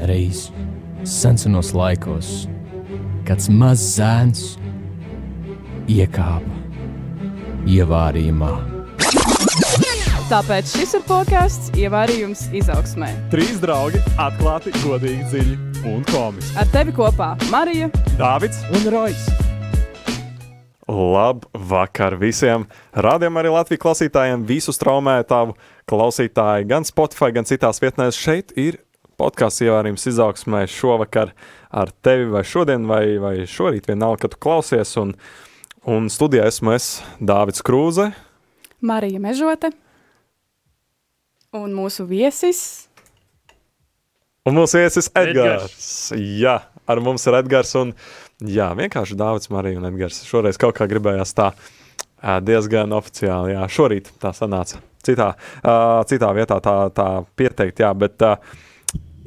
reiz senos laikos kāds mazs zēns iekāpa ievārījumā. Tāpēc šis ir podkāsts Ievārījums izaugsmē. Trīs draugi atklāti, godīgi, dziļi un komiski. Ar tevi kopā Marija Dāvids Un Rojas! Labvakar visiem! Rādījumam arī Latvijas klausītājiem, visu straumētāju klausītāju, gan Spotify, gan citās vietnēs. Šeit ir podkāsts ievērījums izaugsmē šovakar ar tevi vai šodien vai, vai šorīt, vienalga, kad tu klausies. Un, un studijā esmu es, Dāvids Krūze. Marija Mežote un mūsu viesis. Un mūsu viesis Edgars. Edgars. Jā, ar mums ir Edgars. Un, jā, vienkārši Dāvids, Marija un Edgars. Šoreiz kaut kā gribējās tā diezgan oficiāli. Jā, šorīt tā sanāca. Citā, uh, citā vietā tā, tā pieteikt, jā, bet uh,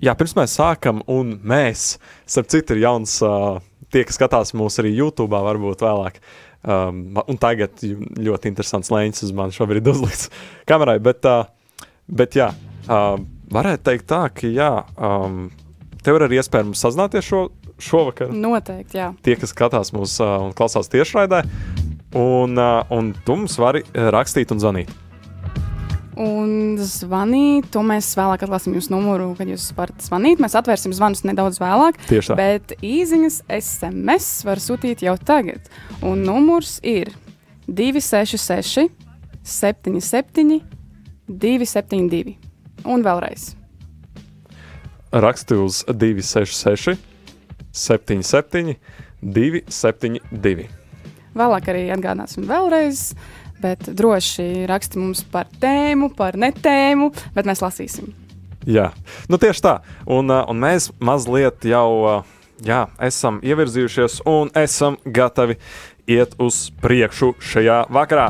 jā, pirms mēs sākam, un mēs, starp citu, ir jauns, uh, tie, kas skatās mūs arī YouTube, varbūt vēlāk. Um, un tagad ļoti interesants lēņas uz mani šobrīd uzlikts kamerai, bet, uh, bet jā, uh, varētu teikt tā, ka jā, um, tev ir arī iespēja mums sazināties šo, šovakar Noteikti, jā. tie, kas skatās mūs uh, un klausās tiešraidē. Un, uh, un tu mums vari rakstīt un zvanīt. Un zvanīt, to mēs vēlāk atklāsim jūsu numuru, kad jūs varat zvanīt. Mēs atvērsim zvanus nedaudz vēlāk. Tieši tā. Bet īsiņas SMS var sūtīt jau tagad. Un numurs ir 266, 77, 272. Un vēlreiz. Raksti uz 266, 77, 272. Vēlāk arī atgādāsim vēlreiz. Bet droši raksti mums par tēmu, par netēmu, bet mēs lasīsim. Jā, nu tieši tā. Un, uh, un mēs mazliet jau uh, jā, esam ievirzījušies un esam gatavi iet uz priekšu šajā vakarā.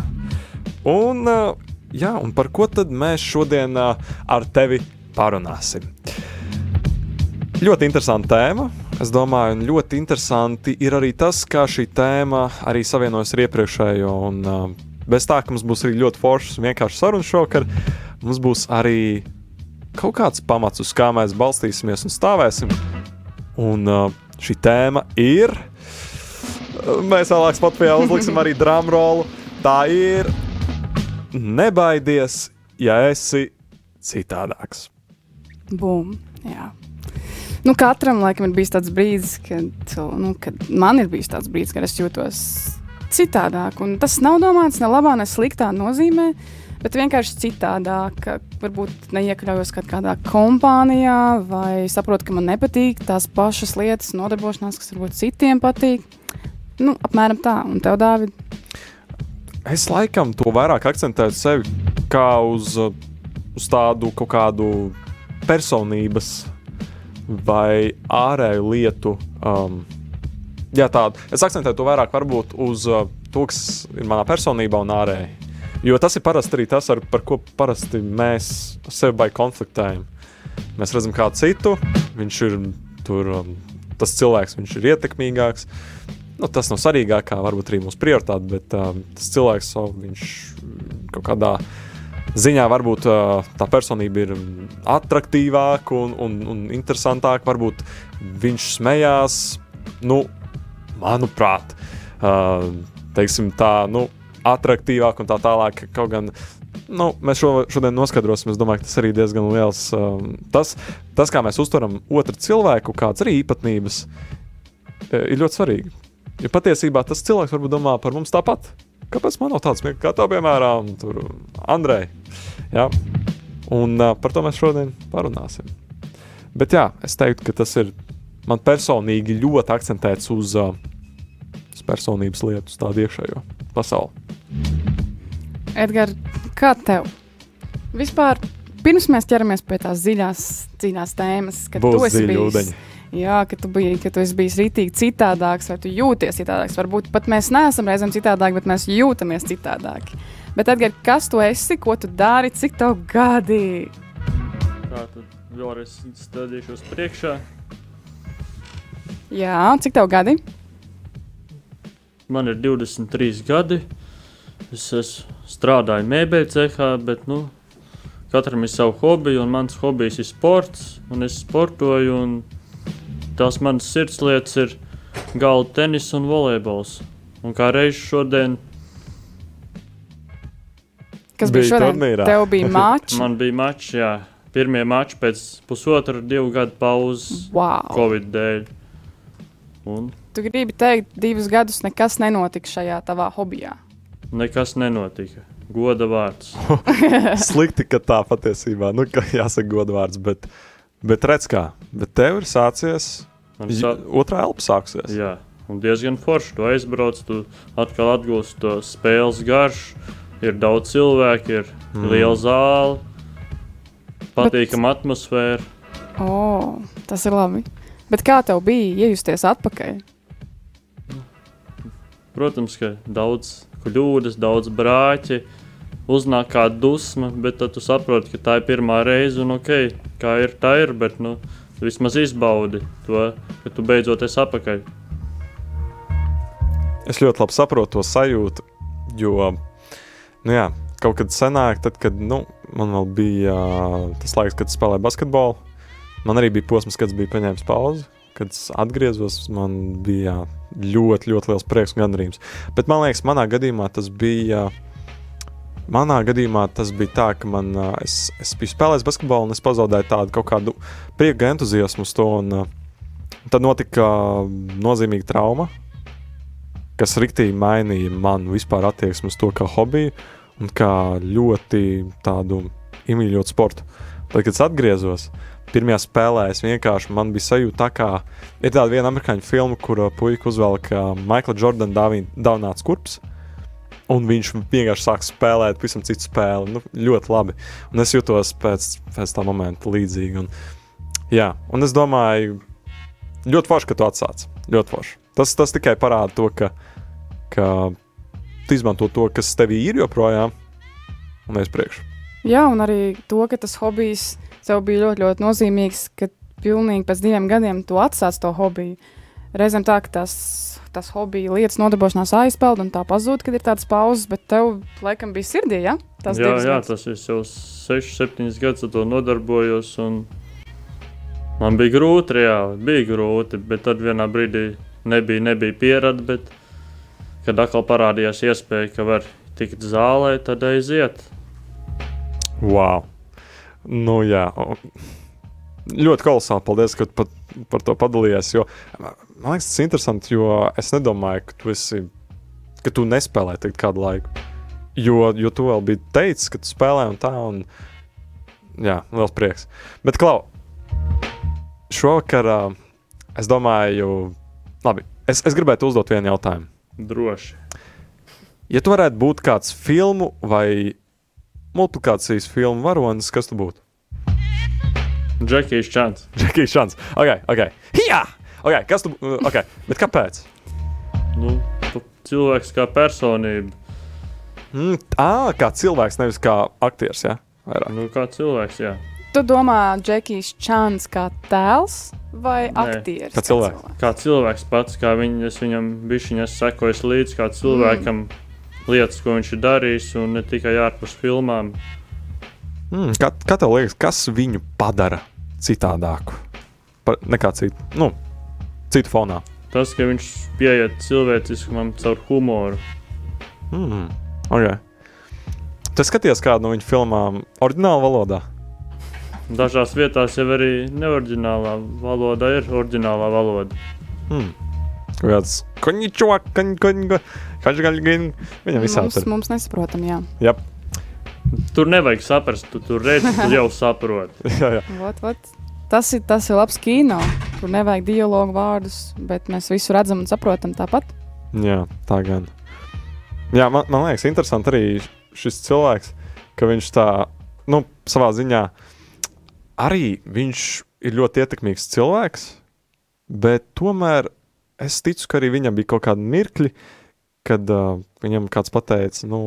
Un, uh, jā, un par ko tad mēs šodien ar tevi parunāsim? Ļoti interesanta tēma. Es domāju, un ļoti interesanti ir arī tas, kā šī tēma arī savienojas ar iepriekšējo. Un, bez tā, ka mums būs arī ļoti foršas un vienkāršas sarunas šovakar, mums būs arī kaut kāds pamats, uz kā mēs balstīsimies un stāvēsim. Un uh, šī tēma ir. Mēs vēlāk Spotify uzliksim arī drumrolu. Tā ir. Nebaidies, ja esi citādāks. Bum! Jā. Nu, katram laikam ir bijis tāds brīdis, kad, nu, kad man ir bijis tāds brīdis, kad es jūtos citādāk. Un tas nav domāts ne labā, ne sliktā nozīmē, bet vienkārši citādāk. Varbūt neiekļaujos kādā kompānijā, vai saprotu, ka man nepatīk tās pašas lietas, nodarbošanās, kas varbūt citiem patīk. Nu, apmēram tā, un tev, Dārvid, Es laikam to vairāk akcentēju sevi kā uz, uz tādu kaut kādu personības vai ārēju lietu. Um, jā, tādu. Es akcentēju to vairāk varbūt uz uh, to, kas ir manā personībā un ārēji. Jo tas ir parasti arī tas, ar, par ko parasti mēs sevi konfliktējam. Mēs redzam kādu citu, viņš ir tur, um, tas cilvēks, viņš ir ietekmīgāks. Nu, tas nav svarīgākā, varbūt arī mūsu prioritāte, bet um, tas cilvēks, so, viņš kaut kādā ziņā varbūt uh, tā personība ir attraktīvāka un, un, un interesantāka. Varbūt viņš smējās, nu, manuprāt, uh, teiksim, tā, nu, attraktīvāk un tā tālāk. Kaut gan nu, mēs šo, šodien noskaidrosim, es domāju, tas arī diezgan liels. Um, tas, tas, kā mēs uztveram otru cilvēku, kādas arī īpatnības, e, ir ļoti svarīgi. Jo patiesībā tas cilvēks varbūt domā par mums tāpat. Kāpēc man nav tāds smieklīgs, kā tā, piemēram, Andrei? Ja? Un uh, par to mēs šodien parunāsim. Bet jā, es teiktu, ka tas ir man personīgi ļoti akcentēts uz, uh, personības lietu, tādu iekšējo pasauli. Edgars, kā tev? Vispār, pirms mēs ķeramies pie tās dziļās, dziļās tēmas, kad tu Būs esi dziļi bijis. ūdeņi. Jā, ka tu biji, ka tu esi bijis rītīgi citādāks, vai tu jūties citādāks. Varbūt pat mēs neesam reizēm citādāki, bet mēs jūtamies citādāki. Bet, Edgars, kas tu esi, ko tu dari, cik tev gadi? Tā tad vēlreiz stādīšos priekšā. Jā, cik tev gadi? Man ir 23 gadi. Es esmu strādāju mēbeļu cehā, bet, nu, katram ir savu hobiju, un mans hobijs ir sports, un es sportoju, un tās manas sirdslietas ir galda tenis un volejbols. Un kā reiz šodien Kas bija Bija šodien? turnīrā. Tev bija mačs. man bija mačs, jā, pirmie mači pēc pusotra, divu gadu pauzes Wow. Covid dēļ. Un Tu gribi teikt, divus gadus nekas nenotika šajā tavā hobijā. nekas nenotika. Goda vārds. Slikti, ka tā patiesībā, nu, ka jāsaka godvārds, bet, bet redz kā, bet tev ir sācies, sa- otrā elpa sāksies. Jā, un diezgan forši. Tu aizbrauc, tu atkal atgūsti to spēles garšu. Ir daudz cilvēku, ir Mm. liela zāle, patīkama atmosfēra. O, oh, tas ir labi. Bet kā tev bija iejusties atpakaļ? Protams, ka daudz kļūdas, daudz brāķi, uznāk kā dusma, bet tad tu saproti, ka tā ir pirmā reize un ok, kā ir, tā ir. Bet nu, vismaz izbaudi to, ka tu beidzot esi apakaļ. Es ļoti labi saprotu to sajūtu, jo, nu jā, kaut kad senāk, tad, kad, nu, man vēl bija tas laiks, kad spēlēju basketbolu, man arī bija posms, kad es biju paņēmis pauzi. Kad es atgriezos, man bija ļoti, ļoti liels prieks un gandarījums. Bet man liekas, manā gadījumā tas bija. Manā gadījumā tas bija tā, ka man, es, es biju spēlējis basketbolu, un es pazaudēju tādu kaut kādu prieku, entuziasmu uz to. Un, tad notika nozīmīga trauma, kas riktīgi mainīja manu vispār attieksmi uz to kā hobiju un kā ļoti tādu iemīļotu sportu. Tad, kad es atgriezos, pirmajā spēlē es vienkārši man bija sajūta, tā kā ir tāda viena amerikāņu filma, kur uh, puika uzvelk uh, Maikla Jordana dāvināts kurps. Un viņš vienkārši sāk spēlēt pavisam citu spēli. Nu, ļoti labi. Un es jutos pēc, pēc tā momenta līdzīgi. Un, jā, un es domāju, ļoti forši, ka tu atsāc. Ļoti forši. Tas, tas tikai parāda to, ka, ka tu izmanto to, kas tevī ir joprojām, un aiz priekšu. Jā, un arī to, ka tas hobijs tev bija ļoti, ļoti nozīmīgs, ka pilnīgi pēc diviem gadiem tu atsāc to hobiju. Reizēm tā, ka tas, tas hobija lietas nodarbošanās aizpeld un tā pazūd, kad ir tādas pauzes, bet tev laikam bija sirdī, ja? Tas jā, jā, gadus. tas ir jau 6, 7 gadus, ar to nodarbojos. un Man bija grūti, reāli bija grūti, bet tad vienā brīdī nebija, nebija pieredze. Bet, kad atkal parādījās iespēja, ka var tikt zālē, tad aiziet. Wow! Nu, jā, ļoti kolosāli. Paldies, ka pat, par to padalījies. Jo, man liekas, tas ir interesanti, jo es nedomāju, ka tu, esi, ka tu nespēlē tik kādu laiku. Jo, jo tu vēl biji teicis, ka tu spēlē un tā, un jā, liels prieks. Bet, Klau, šovakar ā, es domāju, labi, es, es gribētu uzdot vienu jautājumu. Droši. Ja tu varētu būt kāds filmu vai multiplikācijas filmu varonis, kas tu būtu? Džekijs Čants. Džekijs Šants. Ok, ok. Jā! Ok, kas tu. Ok, bet kāpēc? Nu, tu cilvēks kā personība. Mm, à, kā cilvēks, nevis kā aktieris. Ja? Vairāk. Nu, kā cilvēks, jā. Tu domā, Džekijs Čāns kā tēls vai Nē, aktieris? kā cilvēks. Kā cilvēks pats, kā viņ, es viņam bišķiņas sekoju līdzi, kā cilvēkam lietas, ko viņš ir darījis, un ne tikai ārpus filmām. Mm, kā, kā tev liekas, kas viņu padara citādāku? Par, nekā citu, nu, citu fonā. Tas, ka viņš pieiet cilvēciskumam caur humoru. Mm, okay. Tu skaties kādu no viņa filmām oriģinālā valodā? Dažās vietās jau arī neoriģinālā valoda ir oriģinālā valoda. Mm. Kāds konīčo, konīčo, konīčo, viņam visādi Mums, ir. mums nesaprotam, jā. Jep. Tur nevajag saprast, tu tur redzi, tu jau saproti. jā, jā. Vot, vot. Tas ir, tas ir labs kino, kur nevajag dialogu vārdus, bet mēs visu redzam un saprotam tāpat. Jā, tā gan. Jā, man, man liekas, interesanti arī šis cilvēks, ka viņš tā, nu, savā ziņā arī viņš ir ļoti ietekmīgs cilvēks, bet tomēr es ticu, ka arī viņam bija kaut kādi mirkļi, kad uh, viņam kāds pateica, nu,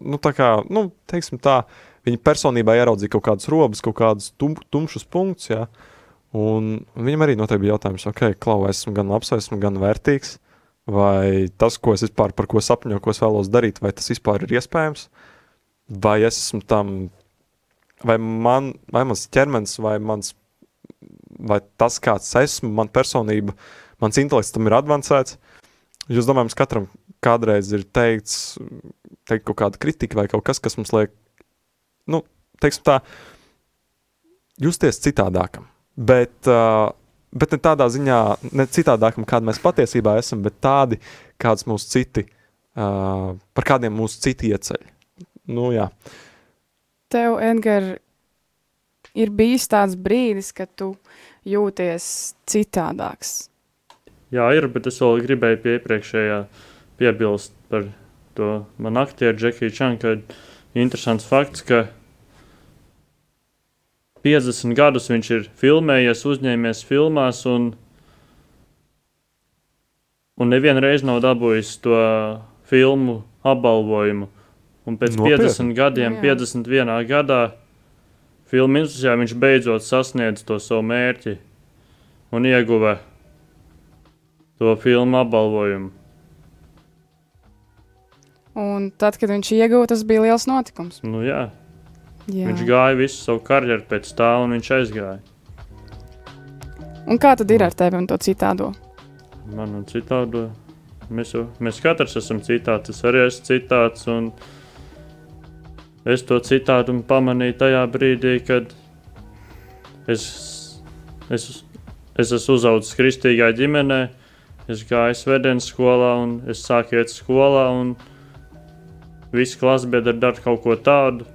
nu, tā kā, nu, teiksim tā, viņa personībā ieraudzīja kaut kādus robus, kaut kādus tum, tumšus punktus, jā. Un viņam arī noteikti bija jautājums, ok, klau, esmu gan labs, esmu gan vērtīgs, vai tas, ko es vispār par ko sapņoju, ko es vēlos darīt, vai tas vispār ir iespējams. vai es esmu tam, vai, man, vai mans ķermenis, vai, mans, vai tas, kāds esmu, man personība, mans intelekts tam ir advancēts. Jūs domājat, katram kādreiz ir teikts, teikt kaut kāda kritika vai kaut kas, kas mums liek, nu, teiksim tā, justies citādākam. Bet, uh, bet ne tādā ziņā, ne citādākam, kāda mēs patiesībā esam, bet tādi, kāds mūsu citi, uh, par kādiem mūsu citi ieceļ. Nu, jā. Tev, Edgar, ir bijis tāds brīdis, kad tu jūties citādāks. Jā, ir, bet es vēl gribēju pie iepriekšējā piebilst par to man aktieru Džekiju Čanu, ka interesants fakts, ka 50 gadus viņš ir filmējies, uzņēmies filmās un, un nevienu reizi nav dabūjis to filmu apbalvojumu. Un pēc Nopietni? 50 gadiem, Jā. 51 gadā, filmu industrijā viņš beidzot sasniedz to savu mērķi un ieguva to filmu apbalvojumu. Un tad, kad viņš ieguva, tas bija liels notikums. Nu, jā, Jā. viņš gāja visu savu karjeru pēc tā, un viņš aizgāja. Un kā tad ir ar tevi un to citādo? Man un citādi. Mēs, jau, mēs katrs esam citāds. Es arī esmu citāds. Un es to citādu pamanīju tajā brīdī, kad es, es, es esmu uzaugusi kristīgā ģimenē. Es gāju svētdienas skolā, un es sāku iet skolā, un visi klasbiedri dara kaut ko tādu,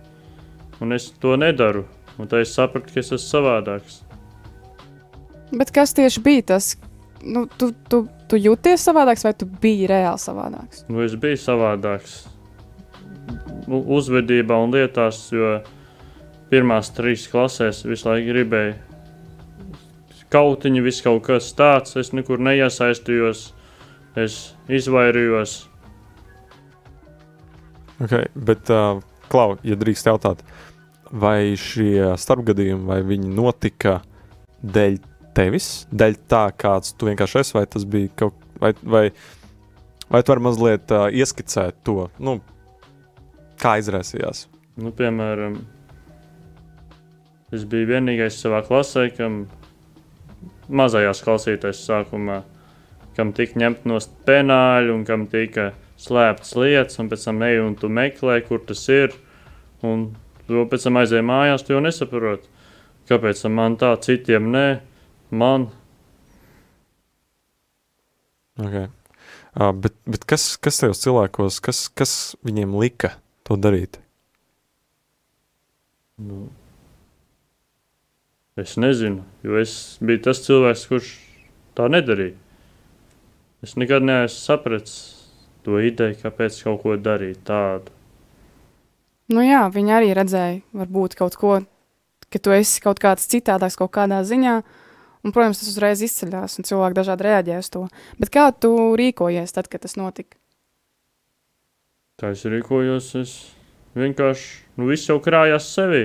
un es to nedaru. Un tad es sapratu, ka es esmu savādāks. Bet kas tieši bija tas? Nu, tu, tu, tu jūties savādāks, vai tu biji reāli savādāks? Nu, es biju savādāks uzvedībā un lietās, jo pirmās trīs klasēs visu laiku gribēju kautiņu, viss kaut kas tāds. Es nekur neiesaistījos, es izvairījos. Okay, bet, uh, Klau, ja drīkst jautāt, vai šie starpgadījumi, vai viņi notika dēļ tevis, dēļ tā, kāds tu vienkārši esi, vai tas bija kaut vai, vai, vai tu vari mazliet uh, ieskicēt to, nu, kā izraisījās? Nu, piemēram, es biju vienīgais savā klasē, kam mazajās klausītājs sākumā, kam tika ņemt no penāļa un kam tika slēptas lietas, un pēc tam ej un tu meklē, kur tas ir. Un tu pēc tam aizēji mājās, tu jau nesaproti, kāpēc man tā, citiem nē, man. Okay. Uh, bet bet kas, kas tajos cilvēkos, kas, kas viņiem lika to darīt? Nu, es nezinu, jo es biju tas cilvēks, kurš tā nedarīja. Es nekad neesmu sapratis to ideju, kāpēc kaut ko darīt tādu. Nu jā, viņi arī redzēja, varbūt kaut ko, ka tu esi kaut kāds citādāks kaut kādā ziņā. Un, protams, tas uzreiz izceļas, un cilvēki dažādi reaģē uz to. Bet kā tu rīkojies tad, kad tas notika? Kā es rīkojos, es vienkārši, nu, viss jau krājās sevī.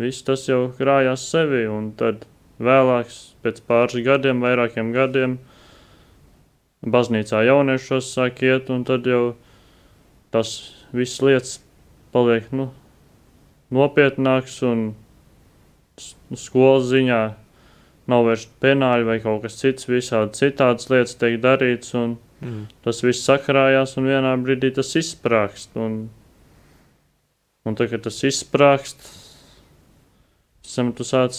Viss tas jau krājās sevī, un tad vēlāk, pēc pāris gadiem, vairākiem gadiem, baznīcā jauniešos sāk iet, un tad jau tas viss lietas paliek, nu, nopietnāks, un skolas ziņā nav vairs penāļi vai kaut kas cits, visādi citādas lietas tiek darīts, un Mm. tas viss sakrājās, un vienā brīdī tas izsprāgst. Un, un tad, kad tas izsprāgst, sam tu sāc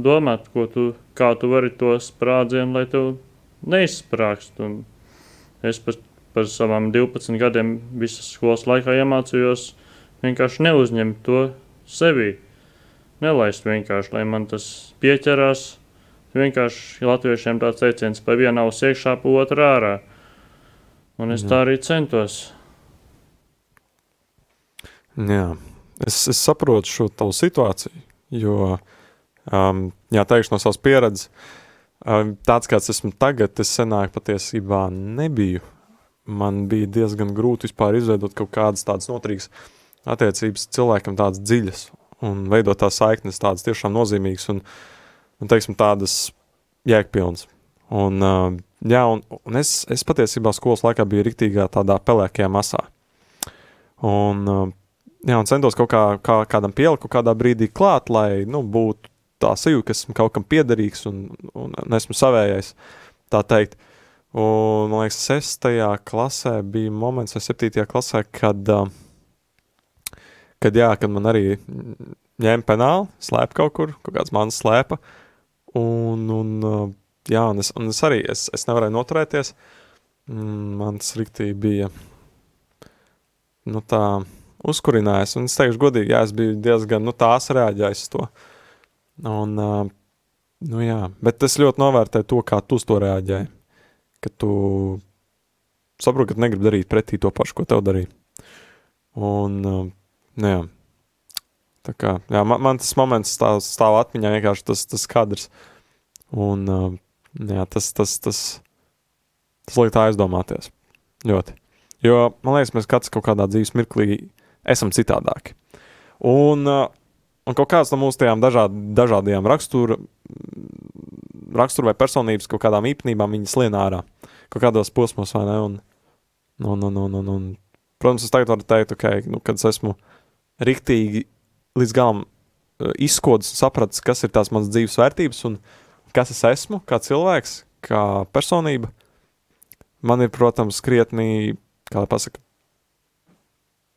domāt, ko tu, kā tu vari to sprādzienu, lai tev neizsprāgst. Un es par, par savām 12 gadiem visas skolas laikā iemācījos vienkārši neuzņemt to sevī. Nelaist vienkārši, lai man tas pieķerās. Vienkārši latviešiem tāds teiciens, pa vienu ausu iekšā, pa otru ārā. Un es Jā. tā arī centos. Jā, es, es saprotu šo tavu situāciju, jo, um, jā, teikšu no savas pieredzes, um, tāds kāds esmu tagad, es senāk patiesībā nebiju. Man bija diezgan grūti vispār izveidot kaut kādas tādas noturīgas attiecības cilvēkam, tādas dziļas un veidot tās saiknes, tādas tiešām nozīmīgas un, un teiksim, tādas jēgpilnas. Un, uh, jā, un, un es, es patiesībā skolas laikā biju riktīgā tādā pelēkajā masā. Un uh, jā, un centos kaut kā, kā kādam pielikt, kaut kādā brīdī klāt, lai nu, būtu tā sajūta, ka esmu kaut kam piederīgs un, un, esmu savējais. Tā teikt. Un, man liekas, sestajā klasē bija moments, vai septītajā klasē, kad, kad, jā, kad man arī ņēma penāli, slēpa kaut kur, kaut kāds manas slēpa. Un, un, jā, un es, un es arī es, es nevarēju noturēties. Mm, Man tas rīktīgi bija nu, tā uzkurinājis. Un es teikšu, godīgi, jā, es biju diezgan nu, tās reaģējis uz to. Un, nu, jā, bet es ļoti novērtēju to, kā tu uz to reaģēji. Ka tu saproti, ka negribi darīt pretī to pašu, ko tev darīja. Un, nu, jā. Tā kā, jā, man, man tas moments stāv, stāv atmiņā vienkārši tas, tas kadrs. Un, uh, jā, tas, tas, tas, tas liek tā aizdomāties. Ļoti. Jo, man liekas, mēs katrs kaut kādā dzīves mirklī esam citādāki. Un, uh, un kaut kāds no mūsu tajām dažād, dažādajām rakstura, rakstura vai personības kaut kādām īpatnībām viņas lien ārā. Kaut kādos posmos, vai ne? Un, un, un, un, un, un, protams, es tagad varu teikt, ok, nu, kad es esmu riktīgi līdz galam uh, izskodas un sapratis, kas ir tās manas dzīves vērtības un kas es esmu kā cilvēks, kā personība. Man ir, protams, krietni, kā lai pasaka,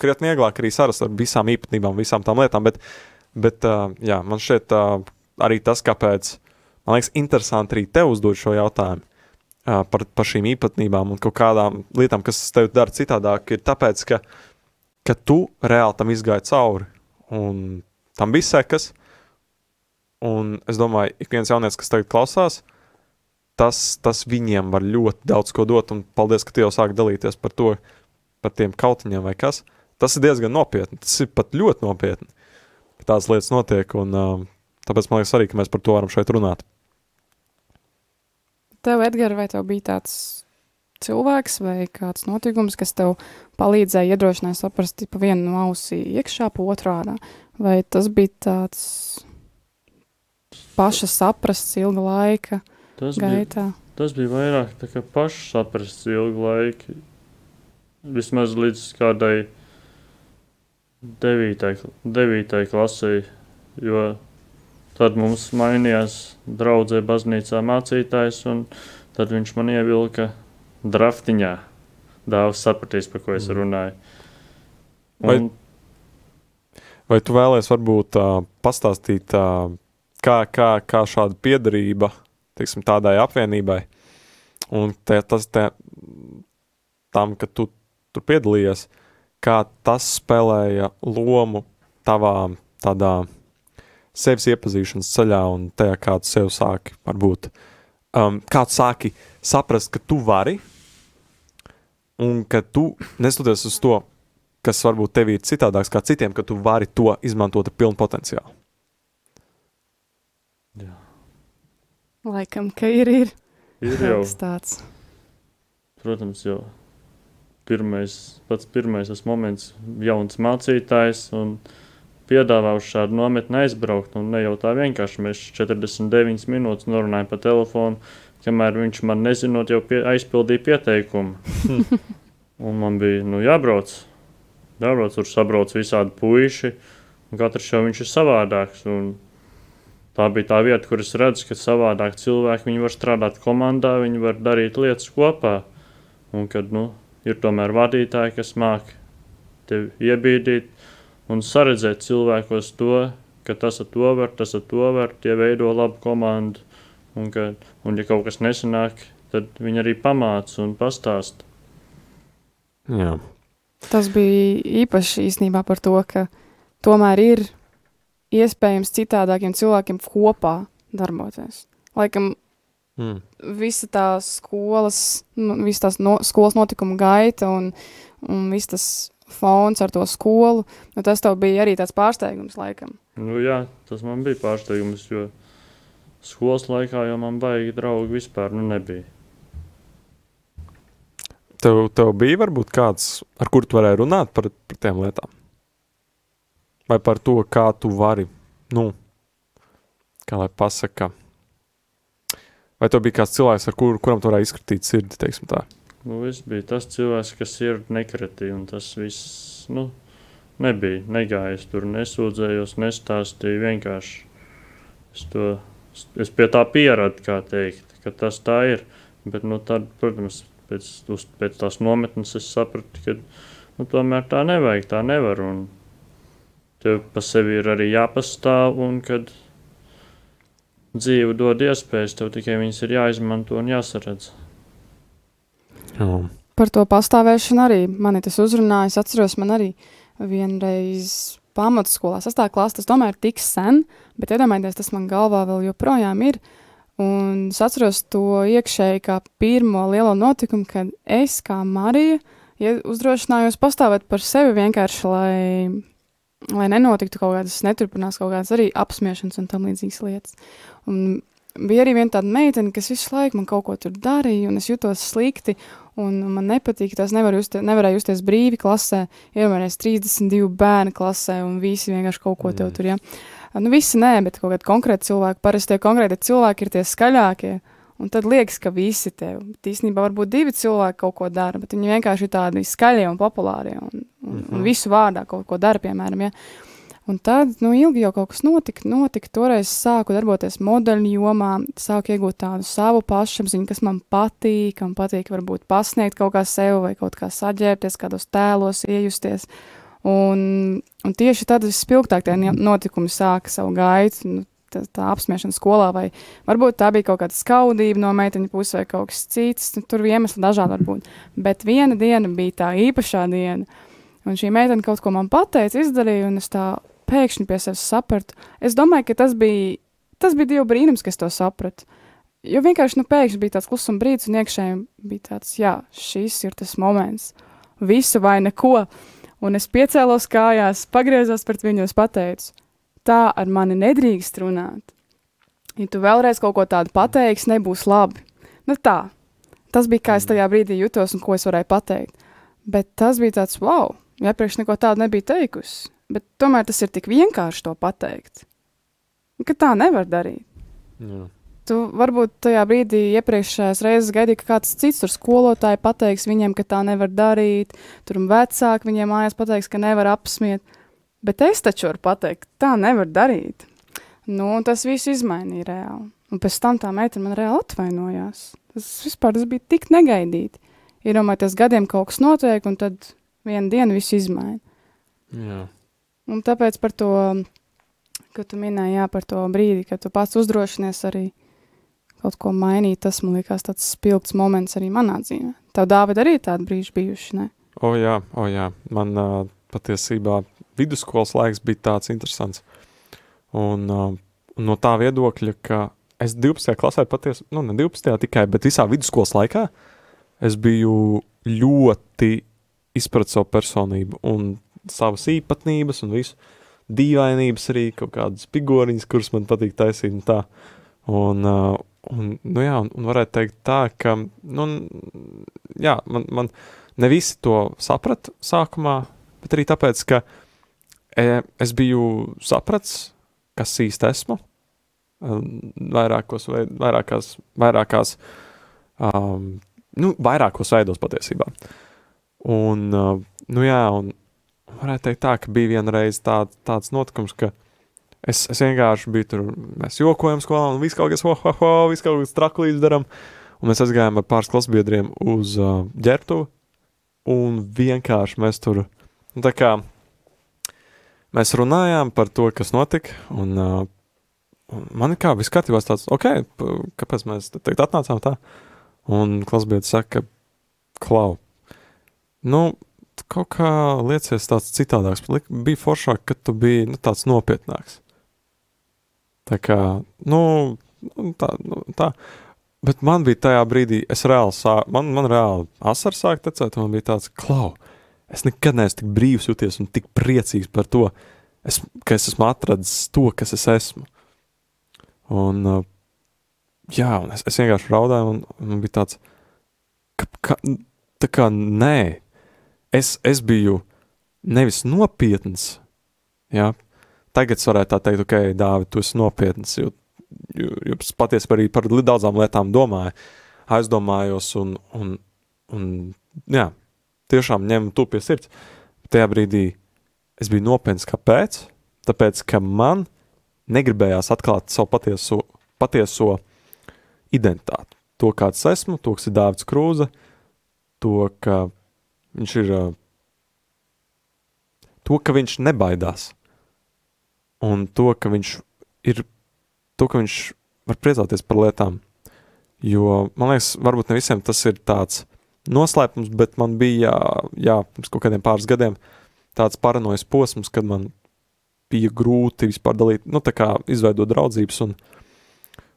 krietni vieglāk arī sarast ar visām īpatnībām, visām tām lietām, bet, bet jā, man šķiet arī tas, kāpēc, man liekas, interesanti arī tev uzdot šo jautājumu par, par šīm īpatnībām un kaut kādām lietām, kas tev dara citādāk, ir tāpēc, ka, ka tu reāli tam izgāji cauri un tam bija sekas, un es domāju, ik viens jaunietis, kas tagad klausās, tas, tas viņiem var ļoti daudz ko dot, un paldies, ka tu jau sāk dalīties par to, par tiem kautiņiem vai kas. Tas ir diezgan nopietni, tas ir pat ļoti nopietni, ka tādas lietas notiek, un uh, tāpēc man liekas arī, ka mēs par to varam šeit runāt. Tev, Edgars, vai tev bija tāds cilvēks vai kāds notikums, kas tev palīdzēja iedrošināt saprast pa vienu no ausī iekšā, pa otrādā? Vai tas bija tāds paša saprasts ilga laika Tas bija, gaitā? tas bija vairāk tā kā pašs saprasts ilgu laiku. Vismaz līdz kādai devītai, klasei, jo tad mums mainījās draudzē baznīcā mācītājs, un tad viņš man ievilka draftiņā. Dāvs sapratīs, par ko es Mhm. runāju. Vai- Un, Vai tu vēlēsies varbūt uh, pastāstīt, uh, kā, kā, kā šāda piedarība teiksim, tādai apvienībai un te, tas te, tam, ka tu tur piedalījies, kā tas spēlēja lomu tavā tādā sevis iepazīšanas ceļā un tajā, kā tu sev sāki varbūt, um, kā tu sāki saprast, ka tu vari un ka tu, nestoties uz to, kas varbūt tev ir citādāks kā citiem, ka tu vari to izmantot ar pilnu potenciālu. jā, Laikam, ka ir, ir ir jau, tāds. protams, jau pirmais, pats pirmais tas moments, jauns mācītājs un piedāvā uz šādu nometni aizbraukt. Un ne jau tā vienkārši mēs 49 minūtes norunājam pa telefonu, kamēr viņš man nezinot, jau pie, aizpildīja pieteikumu. un man bija nu, jābrauc. Jābrauc, tur sabrauc visādi puiši, un katrs jau viņš ir savādāks. Un tā bija tā vieta, kur es redzu, ka savādāk cilvēki var strādāt komandā, viņi var darīt lietas kopā. Un kad nu, ir tomēr vadītāji, kas māca tevi iebīdīt un saredzēt cilvēkos to, ka tas ar to var, tas ar to var, tie veido labu komandu. Un, ka, un ja kaut kas nesanāk, tad viņi arī pamāca un pastāsta. Jā, Tas bija īpaši īstenībā par to, ka tomēr ir iespējams citādākiem cilvēkiem kopā darboties. Laikam, mm. visa tā skolas, nu, visa tās no, skolas notikuma gaita un, un viss tas fons ar to skolu, nu, tas tev bija arī tāds pārsteigums laikam. Nu, jā, tas man bija pārsteigums, jo skolas laikā jau man baigi draugi vispār nu, nebija. tev, tev bija varbūt kāds, ar kuru tu varēji runāt par, par tām lietām? Vai par to, kā tu vari, nu, kā lai pasaka, vai tev bija kāds cilvēks, ar kuru, kuram tu varēji izkritīt sirdi? Nu, es biju tas cilvēks, kas ir nekritīgs, un tas viss, nu, nebija. Negāju, es tur nesūdzējos, nestāstīju. Vienkārši es, to, es pie tā pieradu, kā teikt, ka tas tā ir. Bet, nu, tad, protams, pēc, uz, pēc tās nometnes es sapratu, ka nu, tomēr tā nevajag, tā nevar. Un tev pa sevi ir arī jāpastāv, un kad dzīve dod iespējas, tev tikai viņas ir jāizmanto un jāsaredz. Jā. Par to pastāvēšanu arī mani tas uzrunāja. Es atceros, man arī vienreiz pamatskolā, sastāvā klasē, tas tomēr ir tik sen, bet iedomājieties, tas man galvā vēl joprojām ir. Un es atceros to iekšēji kā pirmo lielo notikumu, kad es kā Marija ja uzdrošinājos pastāvēt par sevi vienkārši, lai, lai nenotiktu kaut kādas, neturpinās kaut kādas arī apspiešanas un tam līdzīgas lietas. Un bija arī viena tāda meitene, kas visu laiku man kaut ko tur darīja, un es jutos slikti, un man nepatīk, tas nevar justi, nevarēja justies brīvi klasē, iedomājieties 32 bērni klasē, un visi vienkārši kaut ko tev Mm. tur, ja. Nu, visi nē, bet kaut kādi konkrēti cilvēki, parasti tie konkrēti cilvēki ir tie skaļākie, un tad liekas, ka visi tev, bet īstenībā varbūt divi cilvēki kaut ko dara, bet viņi vienkārši ir tādi skaļie un populārie, un, un, Mhm. un visu vārdā kaut ko dara, piemēram, ja. Un tad, nu, ilgi jau kaut kas notika, notika. Toreiz sāku darboties modeļu jomā, sāku iegūt tādu savu pašapziņu, kas man patīk, man patīk varbūt pasniegt kaut kā sev vai kaut kā saģērbties, kādos tēlos iejusties. Un, un tieši tad vispilgtāk tie notikumi sāka savu gaitu, nu, tā, tā apspiešana skolā, vai varbūt tā bija kaut kāda skaudība no meiteņa puses vai kaut kas cits. Nu, tur iemesli dažādi varbūt. Bet viena diena bija tā īpašā diena. Un šī meitene kaut ko man pateica, izdarīja, un es tā pēkšņi pie sevis sapratu. Es domāju, ka tas bija, tas bija Dieva brīnums, ka es to sapratu. Jo vienkārši nu, pēkšņi bija tāds klusums brīdis, un iekšēji bija tāds, jā, šis ir tas moments, visu vai neko. Un es piecēlos kājās, pagriezos pret viņu un pateicu, tā ar mani nedrīkst runāt. Ja tu vēlreiz kaut ko tādu pateiksi, nebūs labi. Nu tā, tas bija kā es tajā brīdī jutos un ko es varēju pateikt. Bet tas bija tāds, wow, iepriekš neko tādu nebija teikusi. Bet tomēr tas ir tik vienkārši to pateikt, ka tā nevar darīt. Jā. Tu varbūt tajā brīdī iepriekšējās reizes gaidīji, ka kāds cits tur skolotāji pateiks viņiem, ka tā nevar darīt, tur vecāki viņiem mājās pateiks, ka nevar apsmiet. Bet es taču varu pateikt, tā nevar darīt. Nu, tas viss izmainīja reāli. Un pēc tam tā meitene man reāli atvainojās. Tas vispār tas bija tik negaidīti. Iedomājieties, gadiem kaut kas notiek, un tad vienu dienu viss izmaina. Jā. Un tāpēc par to, ka tu minēji, jā, par to brīdi, kad tu pats uzdrošinies arī kaut ko mainīt, tas man liekas tāds spilgts moments arī manā dzīvē. Tev, Dāvid, arī tādi brīži bijuši, ne? O, jā, o, jā. Man uh, patiesībā vidusskolas laiks bija tāds interesants. Un, uh, no tā viedokļa, ka es 12. klasē patiesībā, nu, ne 12. tikai, bet visā vidusskolas laikā es biju ļoti izpratis savu personību un savas īpatnības un visu dīvainības arī, kaut kādas figūriņas, kuras man patīk taisīt un tā. Un, uh, un, nu jā, un, un varētu teikt tā, ka, nu, jā, man, man ne visi to saprata sākumā, bet arī tāpēc, ka e, es biju sapratis, kas īsti esmu, um, vairākos, vai, vairākās, vairākās, um, nu, vairākos veidos patiesībā. Un, uh, nu jā, un varētu teikt tā, ka bija vienreiz tā, tāds notikums, ka es, es vienkārši biju tur, mēs jokojam skolā un viss kaut kas, ho, ho, ho, viss kaut kas traklīdz daram, un mēs aizgājām ar pāris klasbiedriem uz uh, ģertuvi, un vienkārši mēs tur, nu, tā kā, mēs runājām par to, kas notika, un, uh, man kā viss kārtībā tāds, ok, kāpēc mēs tagad atnācām tā, un klasbiedrs saka, klau, nu, kaut kā liecies tāds citādāks, bija foršāk, kad tu biji, nu, tāds nopietnāks. Tā kā, nu, nu, tā, nu, tā, bet man bija tajā brīdī, es reāli sāku, man, man reāli asars sāk tecēt, man bija tāds, klau, es nekad neesmu tik brīvs jūties un tik priecīgs par to, es, ka es esmu atradzis to, kas es esmu. Un, jā, un es, es vienkārši raudāju, un man bija tāds, ka, ka, tā kā nē, es, es biju nevis nopietns, jā, tagad es varētu tā teikt, ok, Dāvid, tu esi nopietns, jo, jo, jo es patiesībā arī par daudzām lietām domāju, aizdomājos un, un, un jā, tiešām ņemu to pie sirds. Tajā brīdī es biju nopietns. Kāpēc? Tāpēc, ka man negribējās atklāt savu patieso, patieso identitāti. To, kāds esmu, to, kas ir Dārvids Krūze, to, ka viņš ir. To, ka viņš nebaidās, un to, ka viņš ir. To, ka viņš var priecāties par lietām. Jo man liekas, varbūt ne visiem tas ir tāds noslēpums, bet man bija, jā, pirms kaut kādiem pāris gadiem, tāds paranojas posms, kad man bija grūti vispār dalīt, nu, tā kā izveidot draudzības, un,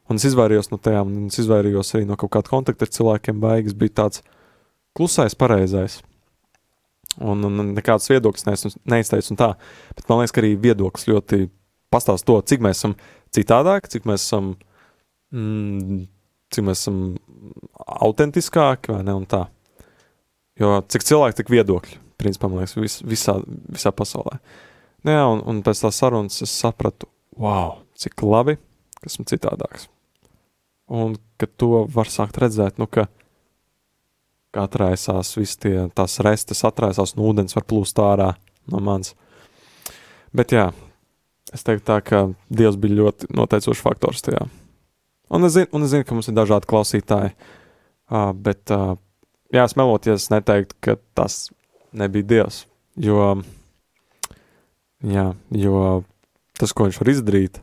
un es izvairījos no tajām, un es izvairījos arī no kaut kāda kontakta ar cilvēkiem, baigas bija tāds klusais, pareizais. Un, un nekādas viedokļas neizteicu bet man liekas, ka arī viedoklis ļoti pastāst to, cik mēs esam citādāki, cik mēs esam, mm, cik mēs esam autentiskāki vai ne un tā. Jo cik cilvēki, tik viedokļi, principā, man liekas, vis, visā, visā pasaulē. Nu, jā, un, un pēc tā sarunas es sapratu, wow, cik labi, ka esmu citādāks. Un ka to var sākt redzēt, nu, ka atraisās visi tie, tās restes atraisās, un ūdens var plūst ārā no manis. Bet jā, es teiktu tā, ka Dievs bija ļoti noteicošs faktors tajā. Un es zinu, un es zinu ka mums ir dažādi klausītāji, uh, bet uh, jā, es meloties, neteiktu, ka tas nebija Dievs. Jo, jā, jo tas, ko viņš var izdarīt,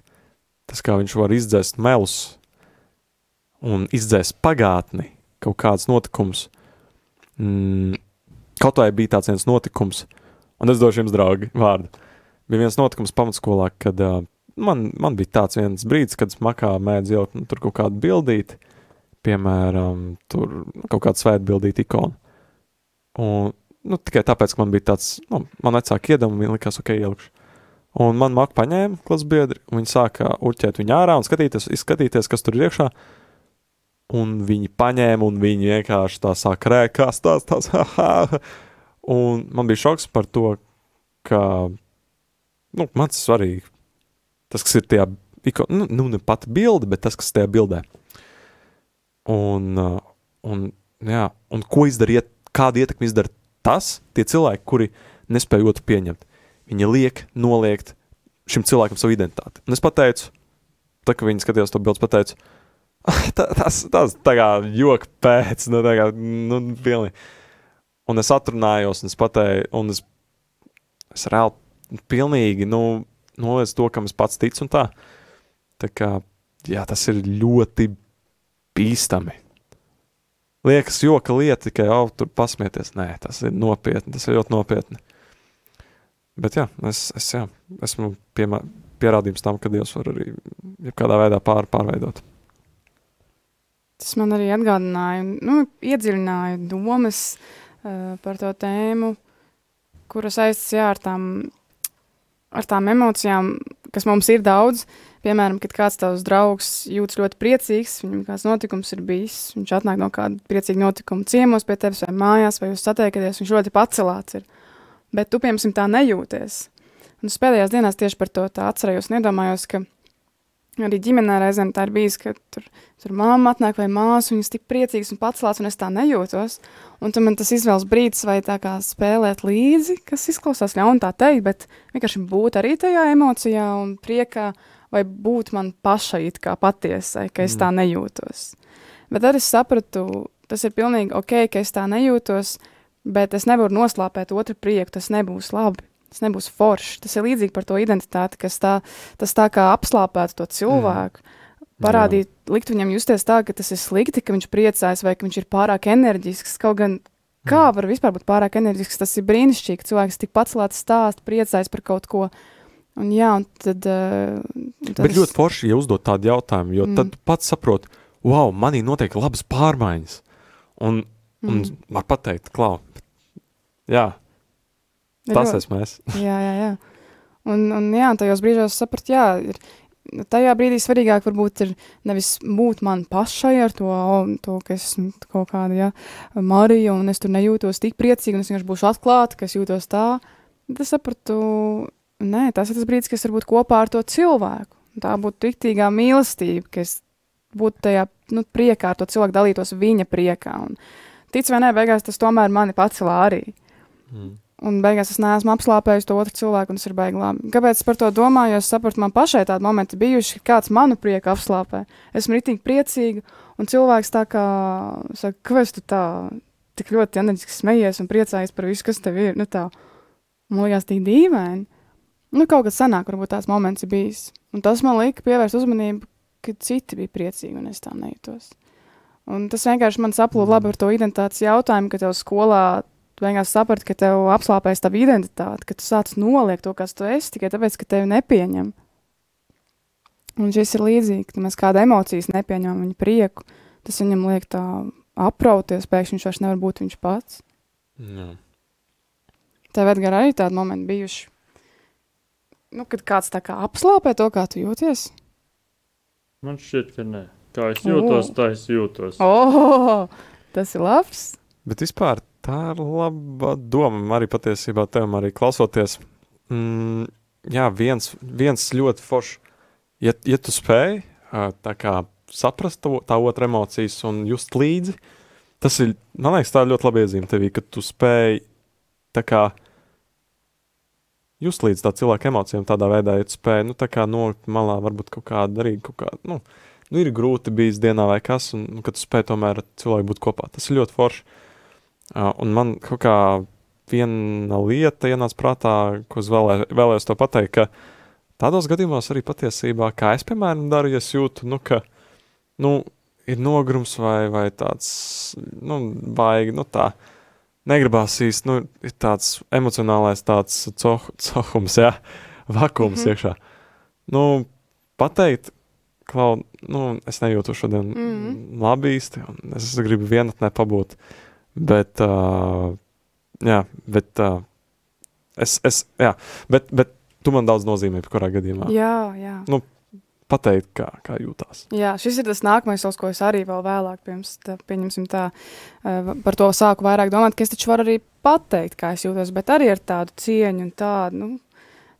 tas, kā viņš var izdzēst melus un izdzēst pagātni, kaut kāds notikums, mm, kaut vai bija tāds viens notikums, un es došu jums, draugi, vārdu. Bija viens notikums pamatskolā, kad uh, man, man bija tāds viens brīdis, kad es makā mēdz ielikt nu, tur kaut kādu bildīti, piemēram, tur kaut kādu svētbildīti ikonu. Un, nu, tikai tāpēc, ka man bija tāds, nu, man vecāki iedama, viņi likās, ok, ielikšu. Un man maka paņēma klases biedri, un viņi sāka urķēt viņu ārā un skatīties, izskatīties, kas tur ir iekšā. Un viņi paņēma, un viņi vienkārši tā sāk rēkās, tās, tās, haha. Un man bija šoks par to, ka, nu, man tas svarīgi. Tas, kas ir tajā, nu, nu, ne pati bilde, bet tas, kas tajā bildē. Un, uh, un, jā, un ko izdara, kādu ietekmi izdara tas, tie cilvēki, kuri nespēja otru pieņemt. Viņi liek, noliegt šim cilvēkam savu identitāti. Un es pateicu, tā kā viņi skatījās to bildi, pateicu, tā, tas, tas tā kā joks pēc, nu, tā kā, nu, pilnīgi. Un es atrunājos, un es pateicu, un es, es reāli pilnīgi, nu, noliec to, kam es pats ticu, un tā. Tā kā, jā, tas ir ļoti bīstami. Liekas, joka lieta, tikai jau tur pasmieties. Nē, tas ir nopietni, tas ir ļoti nopietni. Bet jā, es, es jā, esmu piemā, pierādījums tam, ka Dievs var arī kādā veidā pār, pārveidot. Tas man arī atgādināja, nu, iedziļināja domas uh, par to tēmu, kuras aizsāca ar tām, ar tām emocijām, kas mums ir daudz. Piemēram, kad kāds tavs draugs jūtas ļoti priecīgs, viņam kāds notikums ir bijis, viņš atnāk no kāda priecīga notikuma ciemos pie tevis vai mājās, vai jūs satiekaties, viņš ļoti pacelāts ir. Bet tu, piemēram, tā nejūties. Un es pēdējās dienās tieši par to atcerējos un iedomājos, ka arī ģimenē reizēm tā ir bijis, ka tur, tur māma atnāk vai māsa, viņas tik priecīgas un pacelāts, un es tā nejūtos. Un tad man tas izvēles brīdis vai tā kā spēlēt līdzi, kas izklausās ļauni tā teikt, bet vienkārši būt arī tajā emocijā un priekā, vai būt man pašai it kā patiesai, ka es tā mm. nejūtos. Bet tad es sapratu, tas ir pilnīgi ok, ka es tā nejūtos, bet es nevaru noslāpēt otru prieku, tas nebūs labi. Tas nebūs forši. Tas ir līdzīgi par to identitāti, kas tā, tas tā kā apslāpētu to cilvēku. Mm. Parādīt, Jā. likt viņam justies tā, ka tas ir slikti, ka viņš priecājas vai ka viņš ir pārāk enerģisks. Kaut gan kā mm. var vispār būt pārāk enerģisks, tas ir brīnišķīgi. Cilvēks tik pacelāts stāst, priecājas par kaut ko. Un, jā, un tad, uh, tas... Bet ļoti forši, ja uzdot tādu jautājumu, jo mm. tad pats saprot, wow, manī notiek labas pārmaiņas. Un, un mm. var pateikt, klau, jā, tas esmu es. jā, jā, jā. Un, un jā, tajos brīžos saprat, jā, ir, tajā brīdī svarīgāk varbūt ir nevis būt man pašai ar to, to ka es esmu kaut kāda, jā, Marija, un es tur nejūtos tik priecīgi, un es vienkārši būšu atklāta, ka es jūtos tā. Tad es sapratu, Nē, tas ir tas brīdis, kas var būt kopā ar to cilvēku. Tā būtu riktīgā mīlestība, ka es būtu tajā nu, priekā ar to cilvēku, dalītos viņa priekā. Un, tic vai nē, beigās tas tomēr mani pacelā arī. Mm. Un beigās es neesmu apslāpējis to otru cilvēku, un tas ir baigi labi. Kāpēc es par to domāju? Jo es saprotu, man pašai tādi momenti bijuši, kad kāds manu prieku apslāpē. Esmu ritīgi priecīga, un cilvēks tā kā saka, kāpēc tu tā tik ļoti enerģiski smejies un priecājies par visu, kas tev ir. Nu, tā. Man liekas, tik dīvaini. Nu, kaut kas senāk, varbūt tāds moments ir bijis. Un tas man lika pievērst uzmanību, ka citi bija priecīgi, un es tā nejūtos. Un tas vienkārši man saplūda labi ar to identitātes jautājumu, ka tev skolā Tu vienkārši saprati, ka tev apslāpēs tava identitāte, ka tu sāc noliekt to, kas tu esi, tikai tāpēc, ka tevi nepieņem. Un šis ir līdzīgi, ka mēs kādu emocijas nepieņemam, viņa prieku, tas viņam liek tā aprauties, pēkšņi viņš vairs nevar būt viņš pats. Jā. Tev, Edgar, arī tādi momenti bijuši, nu, kad kāds tā kā apslāpē to, kā tu jūties. Man šķiet, ka nē. Kā es jūtos, O. tā es jūtos. Oh, tas ir labs. Bet vispār tā ir laba doma. Arī patiesībā tev arī klausoties. Mm, jā, viens, viens ļoti foršs. Ja, ja tu spēj kā saprast to, tā otra emocijas un just līdzi, tas ir, man liekas, tā ir ļoti labi iezīme tevī, ka tu spēj kā just līdz tā cilvēka emocijām tādā veidā, ja tu spēj, nu, tā kā nolikt malā, varbūt kaut kādu darīt, kaut kādu, nu, nu, ir grūti bijis dienā vai kas, un, nu, kad tu spēj tomēr cilvēku būt kopā. Tas ir ļoti forši. Uh, un man kaut kā viena lieta ienāca prātā, ko es vēlē, vēlējos to pateikt, ka tādos gadījumos arī patiesībā, kā es, piemēram, daru, ja es jūtu, nu, ka, nu, ir nogrums vai, vai tāds, nu, baigi, nu, tā, negribās īsti, nu, ir tāds emocionālais tāds coh, cohums, jā, vakums mm. -hmm. iekšā. Nu, pateikt, klau, nu, es nejūtu šodien mm. -hmm. labi īsti, un es gribu vienatnē pabūt, bet, uh, jā, bet, uh, es, es, jā, bet, bet tu man daudz nozīmē, kurā gadījumā. Jā, jā. Pateikt, kā, kā jūtās. Jā, šis ir tas nākamais solis, ko es arī vēl vēlāk, pirms tā, pieņemsim tā, par to sāku vairāk domāt, ka es taču varu arī pateikt, kā es jūtos, bet arī ar tādu cieņu un tādu, nu,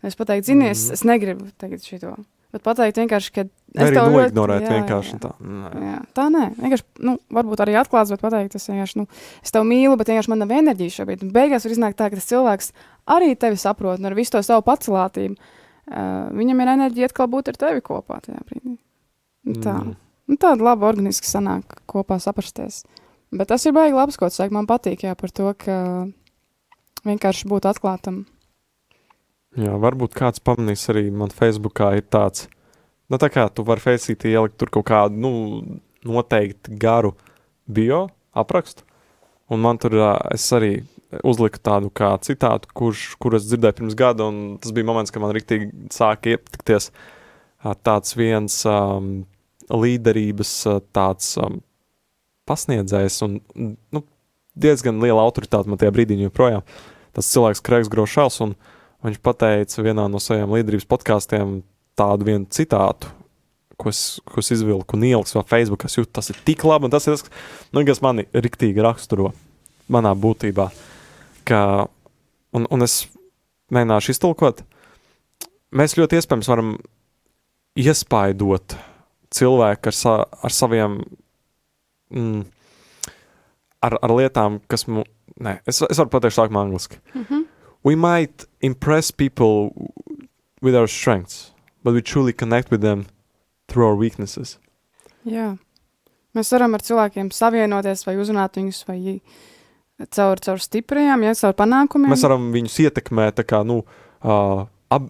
es pateiktu, zini, es, Mhm. es negribu tagad šito, bet pateikt vienkārši, ka Vai arī tev ļoti- noignorēt jā, vienkārši jā. tā. Nē. Jā, tā nē, vienkārši, nu, varbūt arī atklāts, bet pateikt, es vienkārši, nu, es tevi mīlu, bet vienkārši man nav enerģijas šobrīd. Un beigās var iznākt tā, ka tas cilvēks arī tevi saprot un ar visu to savu pacelātību. Uh, viņam ir enerģija atkal būt ar tevi kopā tajā brīdī. Un Tā. Mm. Nu, tāda laba organiski sanāk kopā saprasties. Bet tas ir baigi labs, ko tu saki. Man patīk, jā, par to, ka vienkārši būt atklātam. Jā, varbūt kāds pamanīs arī man Facebookā ir tāds, nu tā kā tu vari Facebookā ielikt tur kaut kādu, nu, noteikti garu bio aprakstu, un man tur es arī uzliku tādu kā citātu, kurš, kur es dzirdēju pirms gada, un tas bija moments, kad man rīktīgi sāka iepatikties tāds viens um, līderības tāds um, pasniedzējs un, nu, diezgan liela autoritāte man tajā brīdī joprojām. Tas cilvēks Kreigs Grošals, un Viņš teica vienā no saviem līderības podkāstiem tādu vienu citātu, ko es, ko es izvilku un ieliku savā Facebook. Es jūtu, tas ir tik labi, un tas ir tas, nu, kas mani riktīgi raksturo manā būtībā. Ka, un, un es mēģināšu iztulkot. Mēs ļoti iespējams varam iespaidot cilvēku ar, sa, ar saviem, mm, ar, ar lietām, kas mums, nē, es, es varu pateikt tā, kā angliski. Mm -hmm. we might impress people with our strengths, but we truly connect with them through our weaknesses. Jā. Mēs varam ar cilvēkiem savienoties vai uzrunāt viņus vai caur, caur stiprajām, ja caur panākumiem. Mēs varam viņus ietekmēt, tā kā, nu, uh, ap,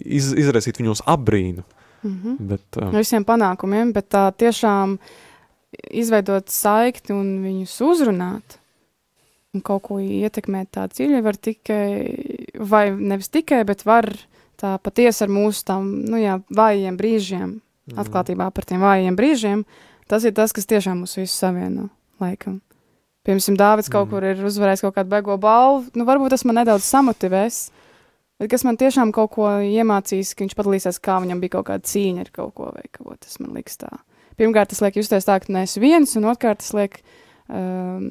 iz, izraisīt viņos apbrīnu. Mm -hmm. Bet, Ar visiem panākumiem, bet tā tiešām izveidot saikni un viņus uzrunāt. Un kaut ko ietekmēt tā dziļi var tikai, vai nevis tikai, bet var tā patiesi ar mūsu tam, nu jā, vājiem brīžiem, mm, atklātībā par tiem vājiem brīžiem, tas ir tas, kas tiešām mūs visus savieno, laikam. Piemēram, Dārvids kaut Mhm. kur ir uzvarējis kaut kādu beigo balvu, nu varbūt tas man nedaudz samotivēs, bet kas man tiešām kaut ko iemācīs, ka viņš padalīsies, kā viņam bija kaut kāda cīņa ar kaut ko, vai kaut ko tas man liks tā. Pirmkārt, tas liek justies tā, ka neesi viens, un otrkārt, tas liek um,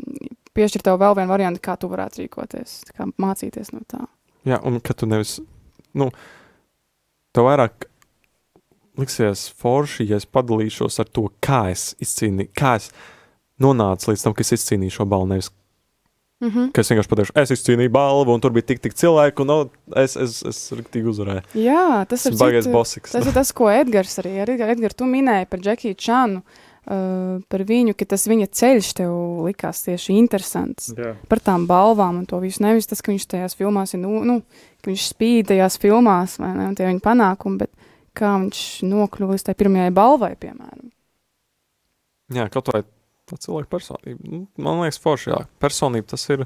piešķirt tev vēl vienu variantu, kā tu varētu rīkoties, kā mācīties no tā. Jā, un ka tu nevis, nu, tev vairāk liksies forši, ja es padalīšos ar to, kā es izcīnīju, kā es nonācu līdz tam, ka es izcīnīju šo balvu, nevis Mm -hmm. Ka es vienkārši pateikšu, es izcīnīju balvu, un tur bija tik, tik cilvēku, un no, es, es, es riktīgi uzvarēju. Jā, tas ir baigais bosiks. Tas ir tas, ko Edgars arī Edgars, Edgars tu minēji par Džekiju Čanu, uh, par viņu, ka tas viņa ceļš tev likās tieši interesants. Jā. Par tām balvām un to visu. Nevis tas, ka viņš tajās filmās ir, nu, nu ka viņš spīd tajās filmās, vai ne, un tie viņa panākumi, bet kā viņš nokļuva līdz tai pirmajai balvai, piemēram. Jā, kaut vai tā cilvēka personība. Nu, Man liekas, forši, jā. Personība tas ir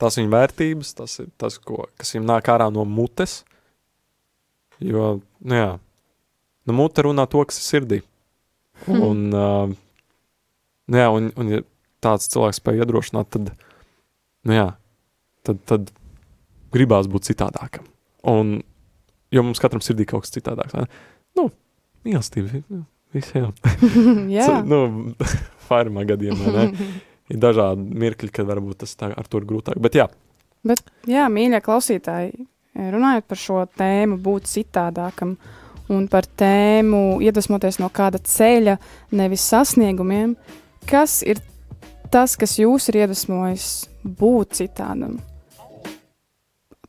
tās viņa vērtības, tas ir tas, ko, kas viņam nāk ārā no mutes. Jo, nu jā, nu mute runā to, kas ir sirdī. Hmm. Un, uh, jā, un, un ja tāds cilvēks spēj iedrošināt, tad, nu jā, tad, tad gribās būt citādākam. Un, jo mums katram sirdī kaut kas citādāks. ne? Nu, mīlestība visiem. Jā, nu, Fairumā gadījumā ne? ir dažādi mirkļi, kad varbūt tas tā, ar to ir grūtāk. Bet jā, Bet, jā, mīļie klausītāji, runājot par šo tēmu, būt citādākam un par tēmu iedvesmoties no kāda ceļa, nevis sasniegumiem, kas ir tas, kas jūs ir iedvesmojis būt citādam,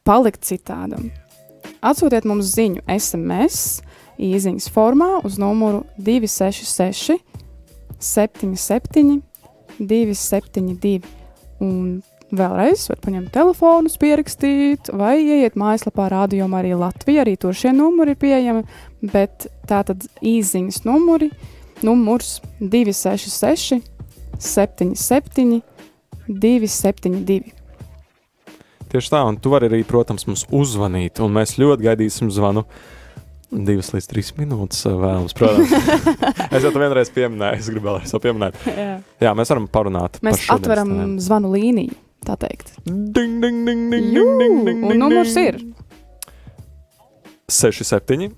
palikt citādam. Atsūtiet mums ziņu SMS īsiņas formā uz numuru 266 77 272. Un vēlreiz var paņemt telefonu, pierakstīt, vai ieiet mājaslapā rādījumā arī Latvija. Arī tur šie numuri ir pieejami. Bet tā tad īsiņas numuri, numurs 266, 77, 272. tieši tā, un tu vari arī, protams, mums uzzvanīt, un mēs ļoti gaidīsim zvanu. Divas līdz trīs minūtes uh, vēlams, protams. es jau to vienreiz pieminēju, es gribēju vēl to pieminēt. Jā. Jā, mēs varam parunāt. Mēs par atveram tēmu. zvanu līniju, tā teikt. Ding, ding, ding, ding, Jū, ding, ding, ding, un numurs ir 67,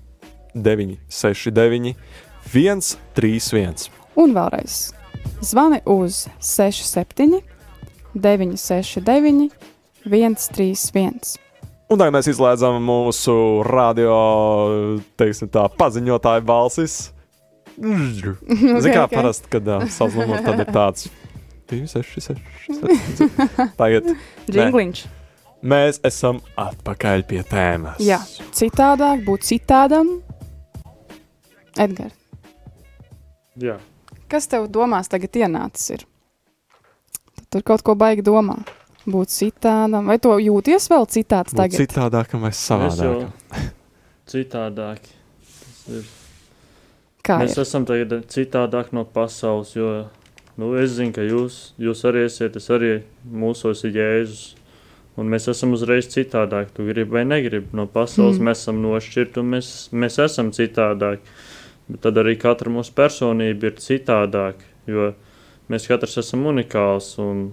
9, 6, 9, 1, 3, 1. Un vēlreiz zvani uz 67, 969, 131. Un tagad mēs izslēdzam mūsu radio tā, paziņotāju balsis. Ziniet, kā ok. parasti, kad uh, savs numurs tad ir tāds 2, 6, 6, 7. Tagad Džingliņš. mēs esam atpakaļ pie tēmas. Jā, citādāk, būt citādam. Edgars, Jā. kas tev domās tagad ienācis? Ir? Tu Tur kaut ko baigi domā. Būt citādam, vai to jūties vēl citāds Būt tagad? citādākam vai Mēs savādākam. jau citādāki. Tas ir. Kā Mēs ir? esam tagad citādāk no pasaules, jo nu, es zinu, ka jūs, jūs arī esat, es arī mūsos ir Jēzus. Un mēs esam uzreiz citādāki. Tu gribi vai negribi no pasaules, Mm. mm. mēs esam nošķirti un mēs, mēs esam citādāki. Bet tad arī katra mūsu personība ir citādāka, jo mēs katrs esam unikāls un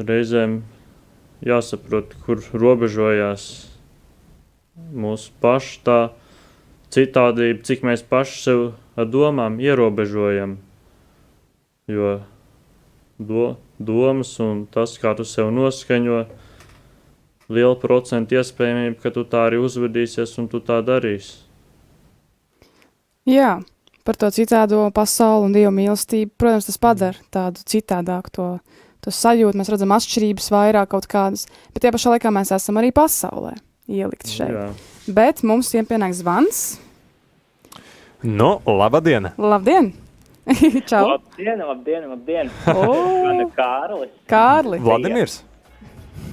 reizēm jāsaprot, kur robežojās mūsu pašu tā citādība, cik mēs paši sev ar domām ierobežojam. Jo do, domas un tas, kā tu sev noskaņo, liela procenta iespējamība, ka tu tā arī uzvedīsies un tu tā darīsi. Jā, par to citādo pasauli un dievu mīlestību. Protams, tas padara tādu citādāku to, to sajūtu. Mēs redzam atšķirības vairāk kaut kādas, bet tajā pašā laikā mēs esam arī pasaulē ielikt šeit. Jā. Bet mums tiem pienāk zvans. Nu, labdien! Labdien! Čau! Labdien, labdien, labdien! Man O, ir Kārlis. Kārli! Vladimirs!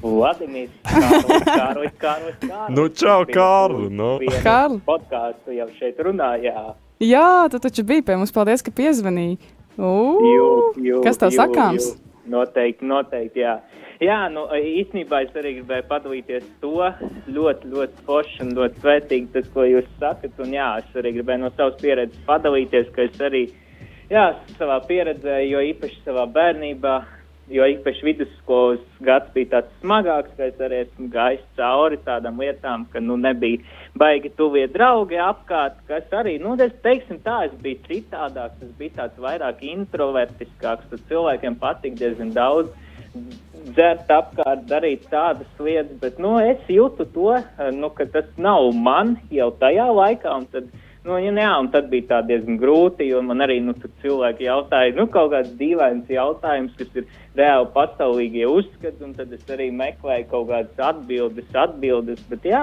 Vladimirs. Kārlis, Kārlis, Kārlis. Nu, čau, Kārli, nu. Kārli. Podkāstu jau šeit runājā. Jā, tu taču biji pie mums. Paldies, ka piezvanīji. Jū, jū, Kas tev jū, sakāms? jū. Noteikti, noteikti, jā. Jā, nu īstenībā es arī gribēju padalīties to ļoti, ļoti forši un ļoti svētīgi tas, ko jūs sakat. Un jā, es arī gribēju no savas pieredzes padalīties, ka es arī, jā, savā pieredzē, jo īpaši savā bērnībā, jo īpaši vidusskolas gads bija tāds smagāks, ka es arī esmu gājis cauri tādām lietām, ka, nu, nebija baigi tuvie draugi apkārt, kas arī, nu, es teiksim tā, es biju citādāks, es biju tāds vairāk introvertiskāks, tad cilvēkiem patīk diezgan daudz dzert apkārt, darīt tādas lietas, bet, nu, es jūtu to, nu, ka tas nav man jau tajā laikā, un tad, Nu, ja, jā, un tad bija tā diezgan grūti, jo man arī nu, cilvēki jautāja, nu, kaut kāds dīvains jautājums, kas ir reāli pasaulīgie uzskati, un tad es arī meklēju kaut kādas atbildes, atbildes, bet jā,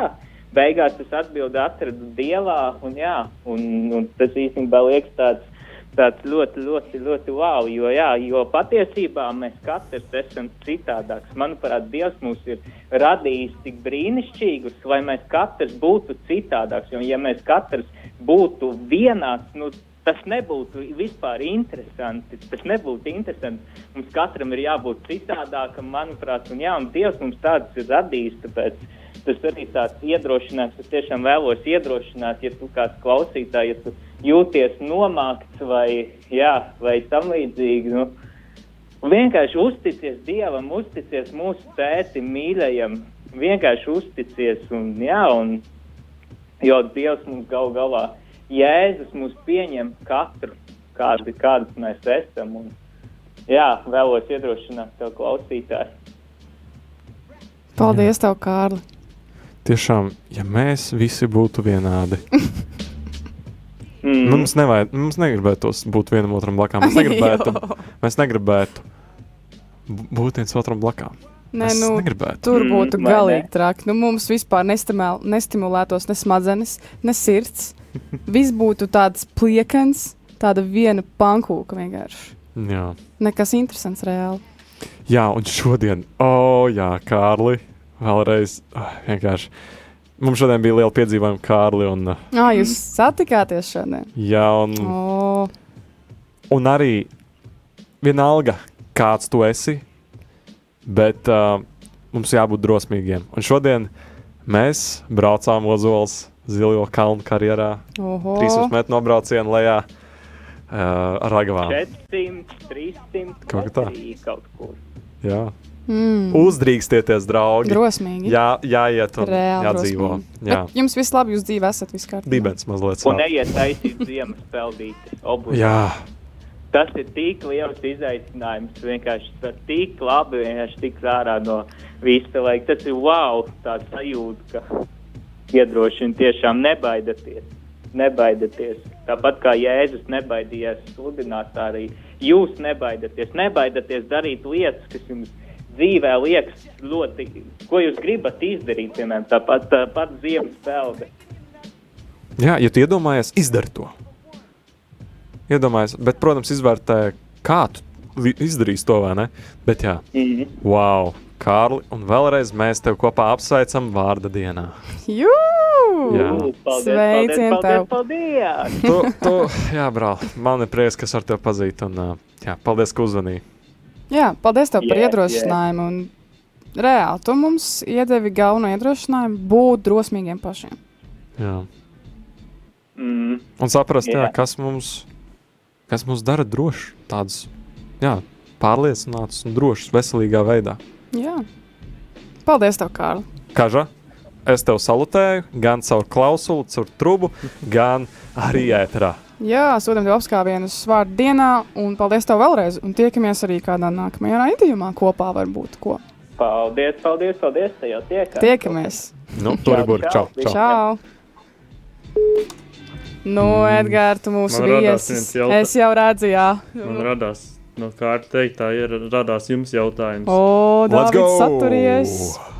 beigās es atbildi atradu Dievā, un jā, un, un tas īstenībā liekas tāds, tāds ļoti, ļoti, ļoti wow, jo, jā, jo patiesībā mēs katrs esam citādāks. Manuprāt, Dievs mūs ir radījis tik brīnišķīgus, lai mēs katrs būtu citādāks, jo ja mēs katrs būtu vienāds, nu, tas nebūtu vispār interesanti. Tas nebūtu interesanti. Mums katram ir jābūt citādākam, manuprāt, un, jā, un Dievs mums tāds ir radījis. Tāpēc tas arī tāds iedrošinājums. Es tiešām vēlos iedrošināt, ja tu kāds klausītājs, ja tu jūties nomākts vai, jā, vai tam līdzīgi. Nu, vienkārši uzticies Dievam, uzticies mūsu tētim, mīļajam. Vienkārši uzticies un, jā, un Jo Dievs mums gal galā, Jēzus mūs pieņem katru, kādi, kādas mēs esam. Un, jā, vēlos iedrošināt tev klausītāju. Paldies, tev, Kārli! Tiešām, ja mēs visi būtu vienādi, Mm. mums, nevajag, mums negribētos būt vienam otram blakām. Mēs negribētu, mēs negribētu būt viens otram blakām. Nē, es nu, negribētu. tur Mm, būtu vai galīgi traki. Nu, mums vispār nestimul, nestimulētos ne smadzenes, ne sirds. Viss būtu tāds pliekans, tāda viena pankūka vienkārši. Jā. Nekas interesants reāli. jā, un šodien, oh, jā, Kārli, vēlreiz ah, vienkārši. Mums šodien bija liela piedzīvojuma, Kārli. Un, Ah, jūs satikāties šodien? jā, un, Oh, un arī vienalga, kāds tu esi, bet uh, mums jābūt drosmīgiem. Un šodien mēs braucām Ozols Zilo kalnu karjerā. oho. 300 metru nobraucienu lejā uh, ar ragavām. 400, 300, Kaut kā tā. kaut kur. Jā. Mm. Uzdrīkstieties, draugi. Drosmīgi. Jā, jāiet un Reāli jādzīvo. drosmīgi. Jā, Bet Jums viss labi, jūs dzīvē esat viss kārtībā. dibens mazliet Un sāp. neiet taisīt ziemas peldīti. obligāti. Jā, Tas ir tik liels izaicinājums. Vienkārši tas ir tik labi, vienkārši tik ārā no visa. Lai tas ir wow, tāds sajūta, ka iedrošina tiešām nebaidieties. Nebaidieties. Tāpat kā Jēzus nebaidījās sludināt, tā arī jūs nebaidieties. Nebaidieties darīt lietas, kas jums dzīvē liekas ļoti, ko jūs gribat izdarīt. Piemēram, tāpat, tāpat ziemas pelde. jā ja tu iedomājies, izdari to. Iedomājies, bet, protams, izvērtē, kā tu izdarīsi to vai ne. Bet, jā, Mm -hmm. wow, Kārli, un vēlreiz mēs tevi kopā apsveicam vārda dienā. Jū! Jā. Sveicien tev! paldies, paldies! Tu, tu, jā, brāl, man ir prieks, kas ar tevi pazīt. Un, jā, paldies, ka uzvanīji. Jā, paldies tev par Jā, iedrošinājumu. Un reāli, tu mums iedevi galveno iedrošinājumu būt drosmīgiem pašiem. Jā. Mm. Un saprast, jā. Jā, kas, mums, kas mums dara drošus, tādus pārliecinātus un drošus, veselīgā veidā. Jā. Paldies tev, Kārli! Kaža, es tev salutēju gan caur klausuli, caur trubu, gan arī ēterā. Jā, sūtām tev apskāvienus vārdu dienā, un paldies tev vēlreiz. Un tiekamies arī kādā nākamajā raidījumā kopā, varbūt. Ko. Paldies, paldies, paldies. Jau tiekam. Tiekamies! Nu, tur ir burbuļs. Čau, čau. Čau! Nu, Edgars, tu mūsu viesis. Es jau redzu, jā. Man radās, no kā teiktā, ir radās jums jautājums. O, Dārvids, saturies!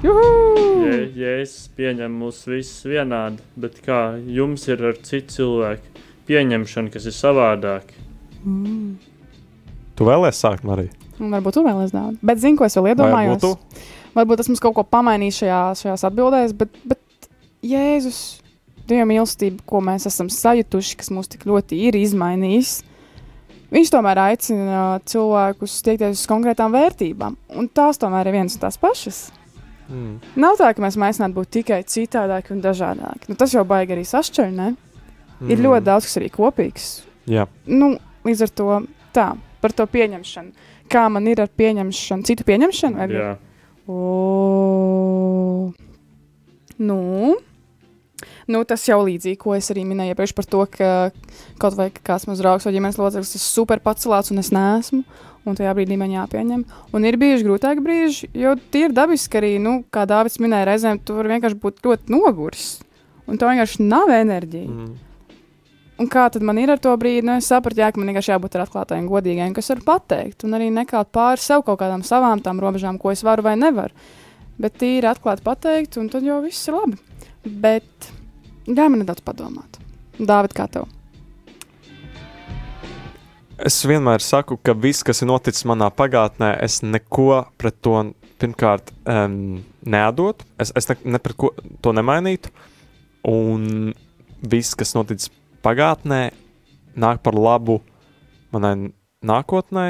Ja, ja es pieņemu mūs visus vienādi, bet kā jums ir ar citu cilvēku pieņemšanu, kas ir savādāk, Tu vēlēsies sākt, Marija? Varbūt tu vēl esi Bet zinu, ko es vēl iedomājos. tu? Varbūt tas mums kaut ko pamainīs šajā, šajās atbildēs, bet, bet Jēzus, Dieva mīlestība, ko mēs esam sajutuši, kas mūs tik ļoti ir izmainījis, viņš tomēr aicina cilvēkus tiekties uz konkrētām vērtībām. Un tās tomēr ir vienas un tās pašas. Mm. Nav tā, ka mēs aicinātu būt tikai citādāki un dažādāki. Nu, tas jau baigi arī sašķir, ne? Mm. Ir ļoti daudz, kas arī kopīgs. Jā, Nu, līdz ar to tā, par to pieņemšanu. Kā man ir ar pieņemšanu, citu pieņemšanu? Jā, O, nu, nu, tas jau līdzīgi, ko es arī minēju iepriekš par to, ka kaut vai kāds mans draugs vai ģimenes loceklis ir super pacelāts un es neesmu. Un tajā brīdī man jāpieņem. Un ir bijuši grūtāki brīži, jo tie ir dabiski arī, nu, kā Dārvids minēja, reizēm tu vari vienkārši būt ļoti noguris. Un tev vienkārši nav enerģija. mm. Un kā tad man ir ar to brīdi? Nu, es sapratu, jā, ka man vienkārši jābūt atklātai un godīgai, kas var pateikt, un arī nekāpt pāri sev kaut kādām savām tām robežām, ko es varu vai nevaru. Bet tīri atklāti pateikt, un tad jau viss ir labi. Bet ļauj man nedaudz padomāt. Dāvid, kā tev? Es vienmēr saku, ka viss, kas ir noticis manā pagātnē, es neko pret to pirmkārt um, neatdotu. Es, es ne, ne pret ko to nemainītu. Un viss, kas noticis pagātnē, nāk par labu manai nākotnē.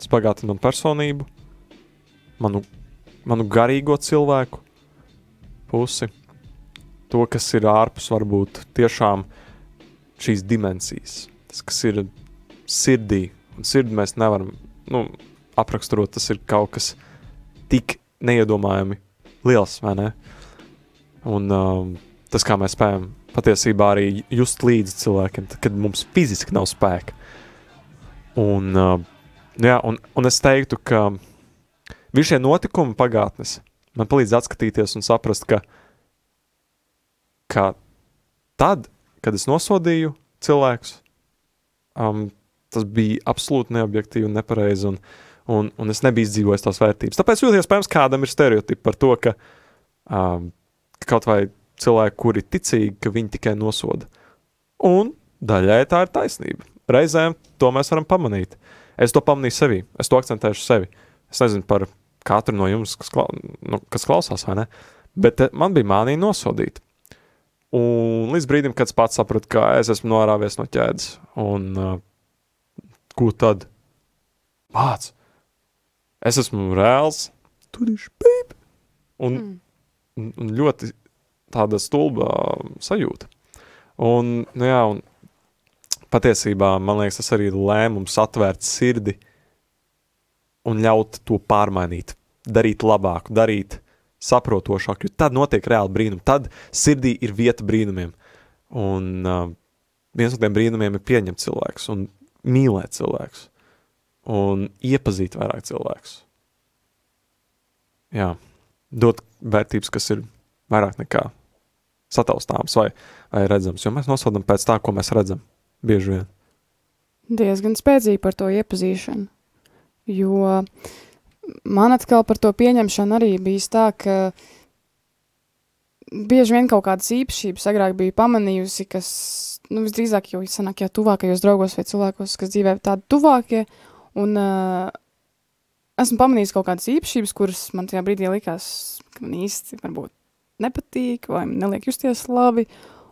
Tas bagātina manu personību, manu, manu garīgo cilvēku pusi. To, kas ir ārpus, varbūt tiešām šīs dimensijas tas, kas ir sirdī, un sirdi mēs nevaram nu, apraksturot, tas ir kaut kas tik neiedomājami liels, vai ne? Un um, tas, kā mēs spējam patiesībā arī just līdzi cilvēkiem, tad, kad mums fiziski nav spēka. Un, uh, jā, un, un es teiktu, ka visi šie notikumi pagātnes man palīdz atskatīties un saprast, ka, ka tad, kad es nosodīju cilvēkus, um, tas bija absolūti neobjektīvi un nepareizi, un, un, un es nebiju izdzīvojis tās vērtības. Tāpēc ļoti iespējams, kādam ir stereotipi par to, ka um, kaut vai cilvēki, kuri ir ticīgi, ka viņi tikai nosoda. Un daļai tā ir taisnība. Reizēm to mēs varam pamanīt. Es to pamanīju sevī, es to akcentēšu sevi. Es nezinu par katru no jums, kas, kla nu, kas klausās, vai ne? Bet eh, man bija mānija nosodīt. Un līdz brīdim, kad es pats sapratu, ka es esmu norāvies no ķēdes, un uh, ko tad? Māc, es esmu reāls, pīp. Un, mm. un, un ļoti tāda stulba sajūta. Un, nu jā, un patiesībā, man liekas, tas arī ir lēmums atvērt sirdi un ļaut to pārmainīt, darīt labāku, darīt saprotošāk, jo tad notiek reāli brīnumi. Tad sirdī ir vieta brīnumiem. Un uh, viens no tiem brīnumiem ir pieņemt cilvēkus un mīlēt cilvēkus un iepazīt vairāk cilvēkus. Jā, dot vērtības, kas ir vairāk nekā sataustāms vai, vai redzams, jo mēs nosodam pēc tā, ko mēs redzam bieži vien. Diezgan spēcīgi par to iepazīšanu, jo man atkal par to pieņemšanu arī bija tā, ka bieži vien kaut kādas īpašības agrāk biju pamanījusi, kas, nu, visdrīzāk jau sanāk jau tuvākajos draugos vai cilvēkos, kas dzīvē tādi tuvākie, un uh, esmu pamanījis kaut kādas īpašības, kuras man tajā brīdī likās, ka man īsti varbūt nepatīk vai neliek justies labi,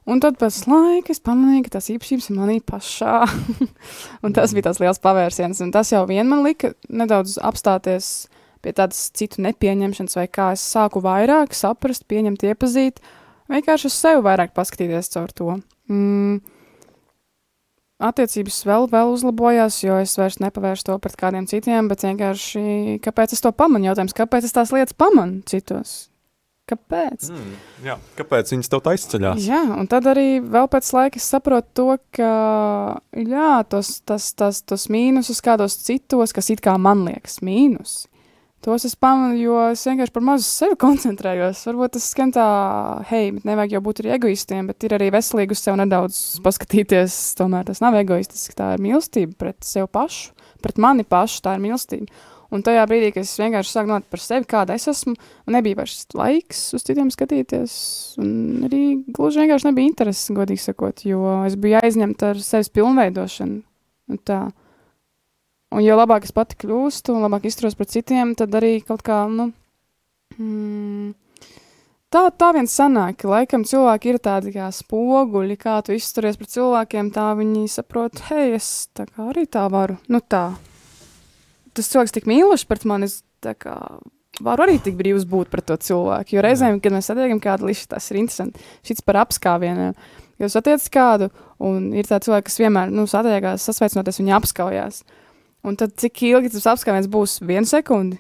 Un tad pēc laika es pamanīju, ka tās īpašības ir manī pašā. un tas bija tas liels pavērsiens. Un tas jau vien man lika nedaudz apstāties pie tādas citu nepieņemšanas, vai kā es sāku vairāk saprast, pieņemt, iepazīt, vienkārši uz sevi vairāk paskatīties caur to. Mm. Attiecības vēl, vēl uzlabojās, jo es vairs nepavēršu to pret kādiem citiem, bet vienkārši kāpēc es to pamanu? Jautājums, kāpēc es tās lietas pamanu citos? Kāpēc? Mm, jā, kāpēc viņas tev aizceļās? Jā, un tad arī vēl pēc laika es saprotu to, ka jā, tos, tas, tas, tos mīnusus kādos citos, kas it kā man liekas mīnus, tos es pamanu, jo es vienkārši par mazu sevi koncentrējos. Varbūt tas skan tā, hei, bet nevajag jau būt arī egoistiem, bet ir arī veselīgi uz sevi nedaudz paskatīties. Tomēr tas nav egoistiski, tā ir mīlestība pret sevi pašu, pret mani pašu, tā ir mīlestība. Un tajā brīdī, kad es vienkārši sāku domāt par sevi, kāda es esmu, man nebija vairs laiks uz citiem skatīties. Un arī gluži vienkārši nebija intereses, godīgi sakot, jo es biju aizņemta ar sevis pilnveidošanu. Un tā. Un jo labāk es pati kļūstu un labāk izturos pret citiem, tad arī kaut kā, nu, mm, tā, tā viens sanāk, ka laikam cilvēki ir tādi kā spoguļi, kā tu izturies pret cilvēkiem, tā viņi saprot, hei, es tā kā arī tā varu, nu tā tas cilvēks tik mīlošs pret mani, es kā, varu arī tik brīvs būt pret to cilvēku. Jo reizēm, kad mēs satiekam kādu līdzi, tas ir interesanti. Šis par apskāvieniem. Jo satiec kādu, un ir tāds cilvēks, kas vienmēr nu, satiekās, sasveicinoties, viņa apskaujās. Un tad cik ilgi tas apskāviens būs? Viena sekunde,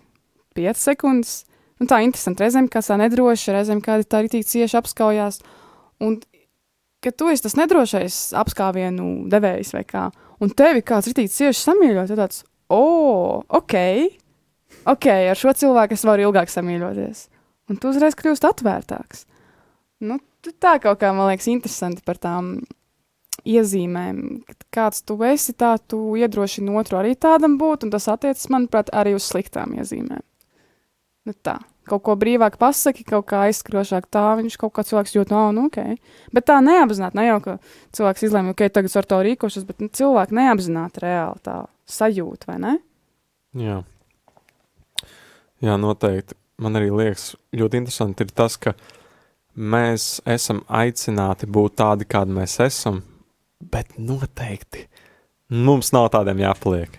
piecas sekundes. Un tā ir interesanti. Reizēm kāds tā nedroši, reizēm kādi tā arī cieši apskaujās. Un, kad tu esi tas nedrošais apskāvienu devējs vai kā, un tevi kāds rītīgi cieši samīļo, tad tāds, oh, ok, ok, ar šo cilvēku es varu ilgāk samīļoties. Un tu uzreiz kļūsi atvērtāks. Nu, tā kaut kā man liekas interesanti par tām iezīmēm. Kāds tu esi, tā tu iedrošini otru arī tādam būt, un tas attiecas, manuprāt, arī uz sliktām iezīmēm. Nu tā, kaut ko brīvāk pasaki, kaut kā aizskrošāk tā, viņš kaut kā cilvēks jūt, no, nu, ok. Bet tā neapzināti, ne jau, ka cilvēks izlēma, ok, tagad es ar to rīkošos, bet nu, cilvēki neapzināti reāli tā sajūta, vai ne? Jā. Jā, noteikti. Man arī liekas, ļoti interesanti ir tas, ka mēs esam aicināti būt tādi, kādi mēs esam, bet noteikti mums nav tādiem jāpaliek.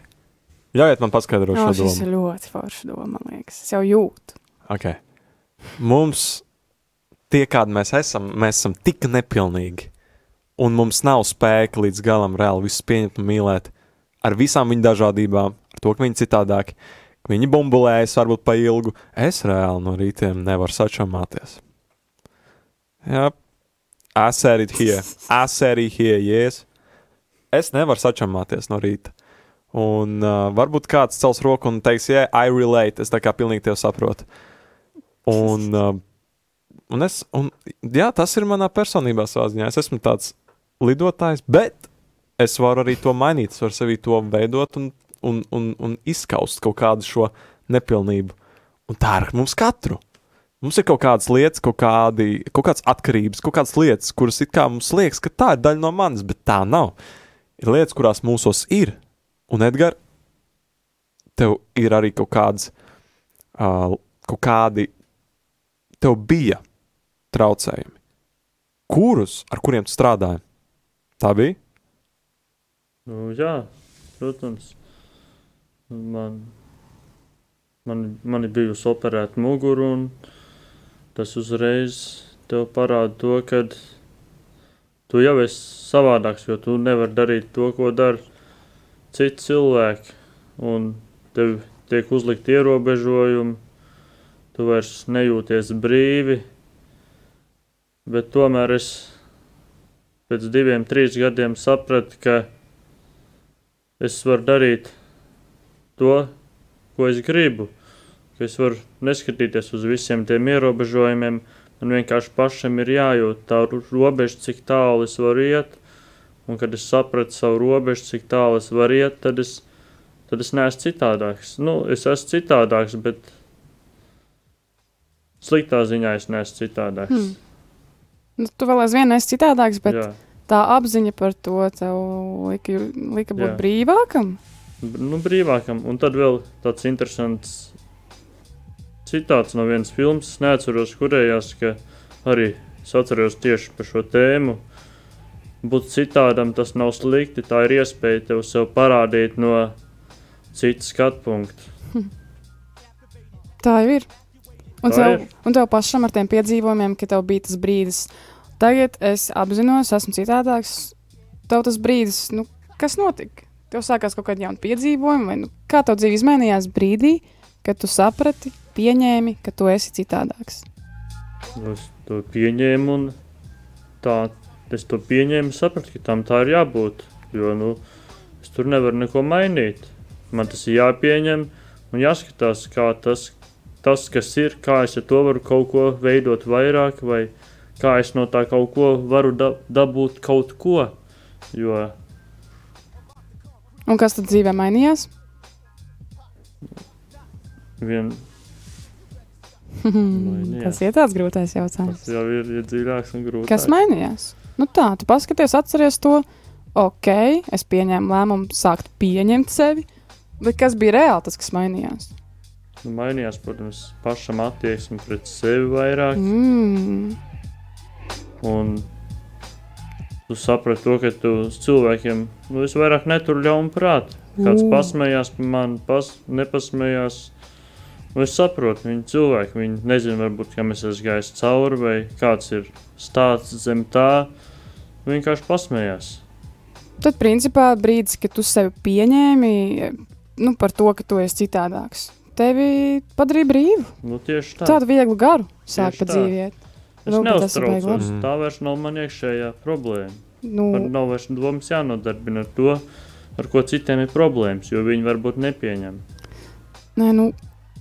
Ļaujiet man paskaidrot Jā, šo domu. ir ļoti forši doma, man liekas. Es jau jūtu. Okay. Mums, tie kādi mēs esam, mēs esam tik nepilnīgi, un mums nav spēka līdz galam reāli visus pieņemt un mīlēt ar visām viņu dažādībām, ar to, ka viņi citādāki, viņi bumbulējas varbūt pa ilgu. Es reāli no rītiem nevaru sačamāties. Jā, said it here. Said it here, yes. Es nevaru sačamāties no rīta. Un uh, varbūt kāds cels roku un teiks, yeah, I relate. Es tā kā pilnīgi tevi saprotu. Un, uh, un, es, un jā, tas ir manā personībā savā ziņā. Es esmu tāds lidotājs, bet es varu arī to mainīt. Es varu sevī to veidot un, un, un, un izskaust kaut kādu šo nepilnību. Un tā ir ar mums katru. Mums ir kaut kādas lietas, kaut, kādi, kaut kādas atkarības, kaut kādas lietas, kuras it kā mums liekas, ka tā ir daļa no manis, bet tā nav. Ir lietas, kurās mūsos ir. Un, Edgars, tev ir arī kaut kādas, uh, kaut kādi, tev bija traucējumi, kurus, ar kuriem tu strādāji. Tā bija? Nu, jā, protams. Man, man, man ir bijusi operēta mugura, un tas uzreiz tev parāda to, ka tu jau esi savādāks, jo tu nevari darīt to, ko dara citi cilvēki. Un tev tiek uzlikt ierobežojumi, tu vairs nejūties brīvi. Bet tomēr es pēc diviem, trīs gadiem sapratu, ka es varu darīt to, ko es gribu. Es varu neskatīties uz visiem tiem ierobežojumiem. Man vienkārši pašam ir jājūt tā ro- robeža, cik tālu es varu iet. Un kad es sapratu savu robežu, cik tālu es varu iet, tad es, tad es neesmu citādāks. Nu, es esmu citādāks, bet sliktā ziņā es neesmu citādāks. Hmm. Nu, tu vēl aizvien esi citādāks, bet Jā. Tā apziņa par to tev lika, lika būt Jā. brīvākam. Nu, brīvākam. Un tad vēl tāds interesants citāts no vienas filmas, es neatceros, kurējās, ka arī es atceros tieši par šo tēmu. Būt citādam tas nav slikti, tā ir iespēja tev sev parādīt no citas skatu punkta. Tā jau ir. Un tev, un tev pašam ar tiem piedzīvojumiem, ka tev bija tas brīdis, tagad es apzinos, esmu citādāks. Tev tas brīdis, nu, kas notika? Tev sākās kaut kāda jauna piedzīvojuma, vai nu, kā tev dzīve izmainījās brīdī, kad tu saprati, pieņēmi, ka tu esi citādāks. Es to pieņēmu, un tā es to pieņēmu, sapratu, ka tam tā ir jābūt. Jo nu, es tur nevaru neko mainīt. Man tas ir jāpieņem un jāskatās, kā tas, tas kas ir, kā es ar to varu kaut ko veidot vairāk, vai kā es no tā kaut ko varu da dabūt kaut ko. Jo Un kas tad dzīvē mainījās? vien, tas ir tāds grūtais jautājums. tas jau ir, ir dziļāks un grūtāks. Kas mainījās? Nu tā, tu paskaties, atceries to, ok, es pieņēmu lēmumu sākt pieņemt sevi, bet kas bija reāli tas, kas mainījās? Nu, mainījās, protams, pašam attieksme pret sevi vairāk. Mm. Un tu saprati to, ka tu uz cilvēkiem nu, es vairāk neturu ļaunu prātu. Kāds U. pasmējās par mani, pas, nepasmējās. Nu, es saprotu, viņi cilvēki, viņi nezina, varbūt, kam es esmu gājis cauri, vai kāds ir stāsts zem tā. Viņi vienkārši pasmējās. Tad, principā, brīdis, kad tu sevi pieņēmi nu, par to, ka tu esi citādāks, tevi padarīja brīvu. Nu, tieši tā. Tā. Tādu vieglu garu sāk Tieši pa tā. dzīviet. Es nu, neuztraucos. labi. Tā vairs nav man iekšējā problēma. Nu, Man nav vairs domas jānodarbina ar to, ar ko citiem ir problēmas, jo viņi varbūt nepieņem. nē, nu,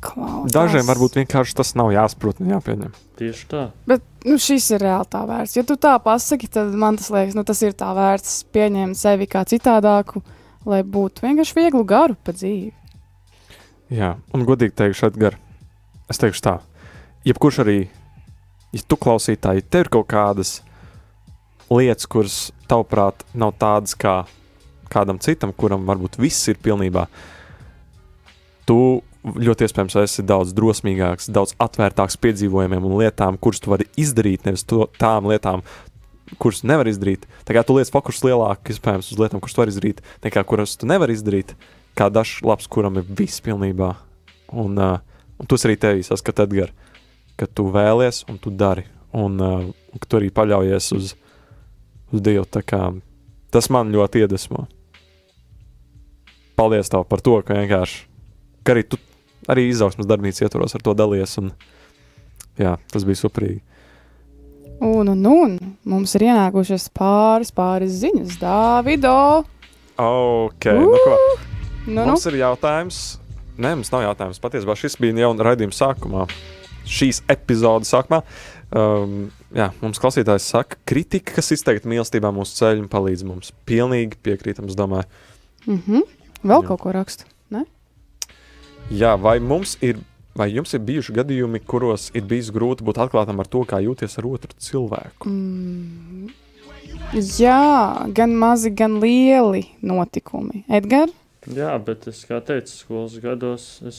klausās. Dažiem varbūt vienkārši tas nav jāsaprot un jāpieņem. Tieši tā. Bet nu, šis ir reāli tā vērts. Ja tu tā pasaki, tad man tas liekas, nu, tas ir tā vērts pieņemt sevi kā citādāku, lai būtu vienkārši vieglu garu pa dzīvi. Jā, un godīgi teikšu, Edgars, es teikšu tā, jebkurš arī, ja tu klausītāji, tev ir kaut kādas lietas, kuras tavuprāt nav tādas kā kādam citam, kuram varbūt viss ir pilnībā, tu ļoti iespējams esi daudz drosmīgāks, daudz atvērtāks piedzīvojumiem un lietām, kuras tu vari izdarīt, nevis to, tām lietām, kuras nevar izdarīt. Tā kā tu lietas fokus lielāk, iespējams, uz lietām, kuras tu vari izdarīt, nekā kuras tu nevari izdarīt, kā dažs labs, kuram ir viss pilnībā. Un, uh, un tas arī tevī saskat, Edgars, ka tu vēlies un tu dari, un, uh, ka tu arī paļaujies uz, uz Dievu. Kā Tas man ļoti iedvesmo. Paldies tev par to, ka vienkārši, ka arī tu arī izaugsmas darbnīcas ietvaros ar to dalies. Un, jā, tas bija superīgi. Un, un, un mums ir ienākušas pāris, pāris ziņas. Dāvido! Ok, nu ko? Nu, nu. Mums ir jautājums. Nē, mums nav jautājums. Patiesībā šis bija jau raidījuma sākumā, šīs epizodes sākumā. Um, jā, mums klausītājs saka, kritika, kas izteikti mīlestībā mūsu ceļu palīdz mums. Pilnīgi piekrītam, es domāju. Mm -hmm. Vēl Jā. kaut ko rakstu. Ne? Jā, vai mums ir, vai jums ir bijuši gadījumi, kuros ir bijis grūti būt atklātam ar to, kā jūties ar otru cilvēku? Mm. Jā, gan mazi, gan lieli notikumi. Edgars? Jā, bet es kā teicu, skolas gados es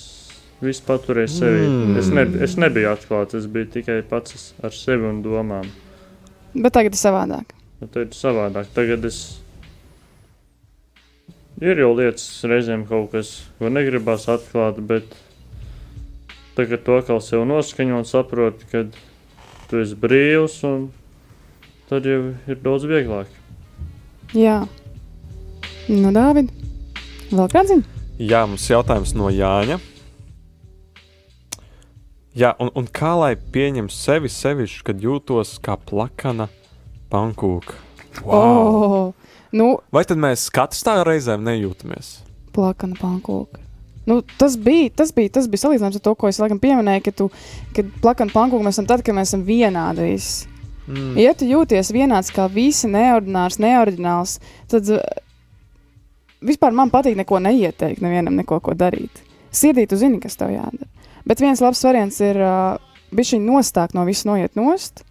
visu paturēju sevi. Mm. Es, ne, es nebiju atklāts, es biju tikai pats ar sevi un domām. Bet tagad ir savādāk. Bet tad ir savādāk. Tagad es. Ir jau lietas, reizēm kaut kas, ko negribas atklāt, bet tagad to atkal sev noskaņo un saproti, ka tu esi brīvs, un tad jau ir daudz vieglāk. Jā. Nu, Dāvid, vēl kāds ziņa? Jā, mums jautājums no Jāņa. Jā, un, un kā lai pieņem sevi sevišķi, kad jūtos kā plakana pankūka? Oh, nu, Vai tad mēs katrs tā reizēm nejūtamies? plakana pankūka. Nu, tas, bija, tas, bija, tas bija salīdzināms ar to, ko es laikam pieminēju, ka, tu, ka plakana pankūka mēs esam tad, kad mēs esam vienādi. visi. Mm. Ja tu jūties vienāds kā visi, neordinārs, neoriģināls, tad uh, vispār man patīk neko neieteikt, nevienam neko ko darīt. Sirdī tu zini, kas tev jādara. Bet viens labs variants ir uh, bijis nostākt no visas, noiet nost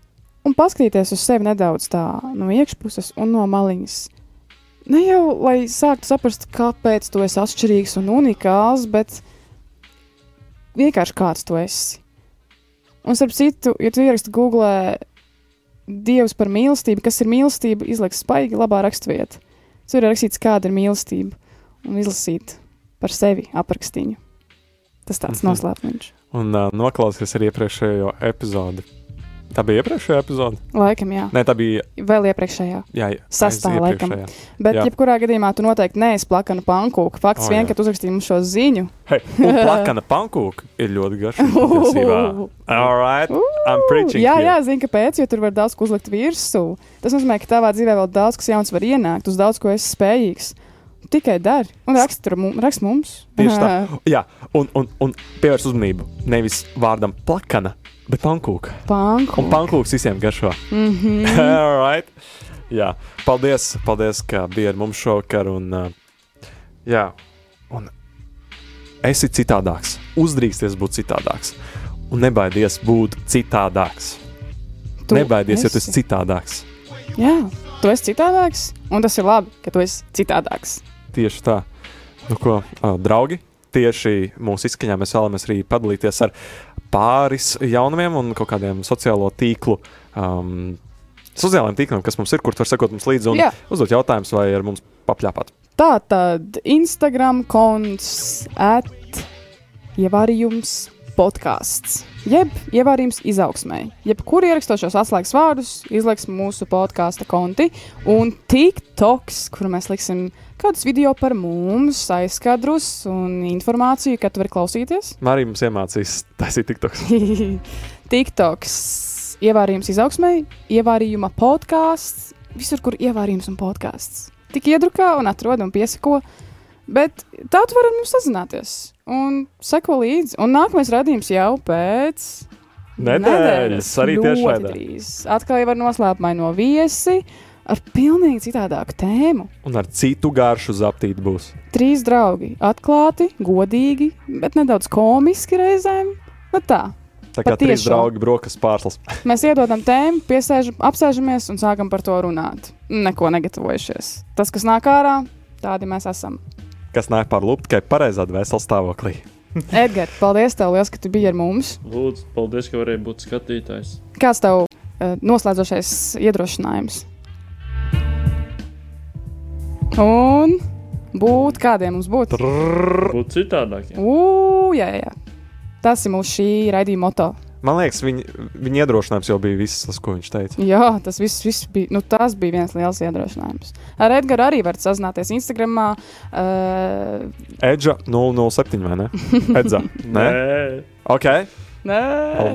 un paskatīties uz sevi nedaudz tā no iekšpuses un no maliņas. Ne jau lai sāktu saprast, kāpēc tu esi atšķirīgs un unikāls, bet vienkārši kāds tu esi. Un, starp citu, ja tu ieraksti Google Dievs par mīlestību, kas ir mīlestība, izliks spaigi labā raksturvietā. Tur ir rakstīts, kāda ir mīlestība, un izlasīt par sevi aprakstīņu. Tas tāds Mhm. noslēpums. Un uh, noklausies arī iepriekšējo epizodi. Tā bija iepriekšējā epizode? Laikam, jā, Nē, tā bija vēl iepriekšējā. jā, Sastā, aiz laikam. Bet, Jā. jā. jebkurā gadījumā, tu noteikti neesi plakana pankūka. Fakts oh, vien, jā. ka tu uzrakstīji mums šo ziņu. Hei, plakana pankūka ir ļoti patiesībā. All right, I'm preaching. jā, jā, zinu, kāpēc, jo tur var daudz ko uzlikt virsū. Tas nozīmē, ka tavā dzīvē vēl daudz kas jauns var ienākt, uz daudz ko esi spējīgs. Tikai dari un mu- raksti mums. Tieši tā. Jā, un, un, un pievērs uzmanību nevis vārdam plakana, bet pankūka. Pankūka. Un pankūks visiem garšo. Mm -hmm. All right. Jā, paldies, paldies, ka bija ar mums šovakar. Un, uh, jā, un esi citādāks. Uzdrīksties būt citādāks. Un nebaidies būt citādāks. Tu nebaidies, ja tu esi esi. citādāks. Jā, tu esi citādāks, un tas ir labi, ka tu esi citādāks. Tieši tā. Nu, ko, uh, draugi, tieši mūsu izskaņā mēs vēlamies arī padalīties ar pāris jaunumiem un kaut kādiem sociālo tīklu. Um, Sociālajiem tīkliem, kas mums ir, kur var sekot mums līdzi un Jā. uzdot jautājumus vai ar mums papļāpāt. Tā tad Instagram konts at ievārījums podkāsts. Jeb ievārījums izaugsmē. Jebkur ierakstošos atslēgas vārdus izliks mūsu podkāstu konti un TikToks, kur mēs liksim kādus video par mums, aizskadrus un informāciju, kad tu vari klausīties. Marija mums iemācīs taisīt tiktoks. TikToks, ievārījums izaugsmē, ievārījuma podkāsts, visur, kur ievārījums un podkāsts. Tik iedrukā un atrod un piesako. Bet tā tu vari ar mums sazināties un seko līdzi. Un nākamais radījums jau pēc Nedēļas, arī ļoti tiešraidē. Atkal jau var noslēpumaino viesi ar pilnīgi citādāku tēmu. Un ar citu garšu zaptīt būs. Trīs draugi, atklāti, godīgi, bet nedaudz komiski reizēm. Nu tā, Tā kā trīs draugi brokas pārslas. mēs iedodam tēmu, piesēžam, apsēžamies un sākam par to runāt. Neko negatavojušies. Tas, kas nāk ārā, tādi mēs esam. Kas nāk par lupu tikai pareizā dvēseles stāvoklī. Edgars, paldies tev, liels, ka tu biji ar mums. Lūdzu, paldies, ka varēja būt skatītājs. Kāds tev uh, noslēdzošais iedrošinājums? Un būt kādiem mums būtu? Būt citādāk. jā. Ugh, jā, jā. Tas ir mūsu šī raidījuma moto. Man liekas, viņa, viņa iedrošinājums jau bija viss, tas, ko viņš teica. Jā, tas viss, viss bija. Nu, tas bija viens liels iedrošinājums. Ar Edgars arī var sazināties Instagram. Uh, Edža 007 vai ne? Edza. Nē, Nē, ok. nē,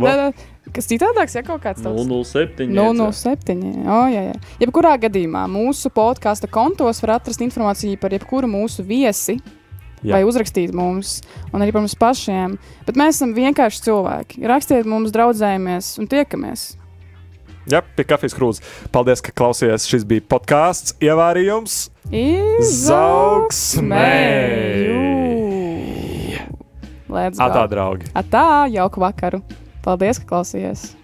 nē, nē. Kas citādāks, ja kaut kāds tāds? 007. 007. Oh, jā, jā. Jebkurā gadījumā mūsu podkāstu kontos var atrast informāciju par jebkuru mūsu viesi. Jā. Vai uzrakstīt mums, un arī par mums pašiem. Bet mēs esam vienkārši cilvēki. Rakstiet mums, draudzējamies un tiekamies. Jā, pie kafijas krūzes. Paldies, ka klausījāties. Šis bija podkāsts, ievārījums. Izaugsmē! Atā, draugi! Atā, jauku vakaru! Paldies, ka klausījāties!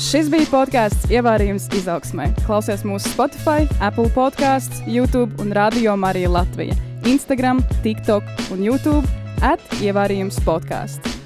Šis bija podkāsts Ievārījums izaugsmē. Klausies mūsu Spotify, Apple podkāsts, YouTube un Radio Marija Latvija, Instagram, TikTok un YouTube at Ievārījums podkāsts.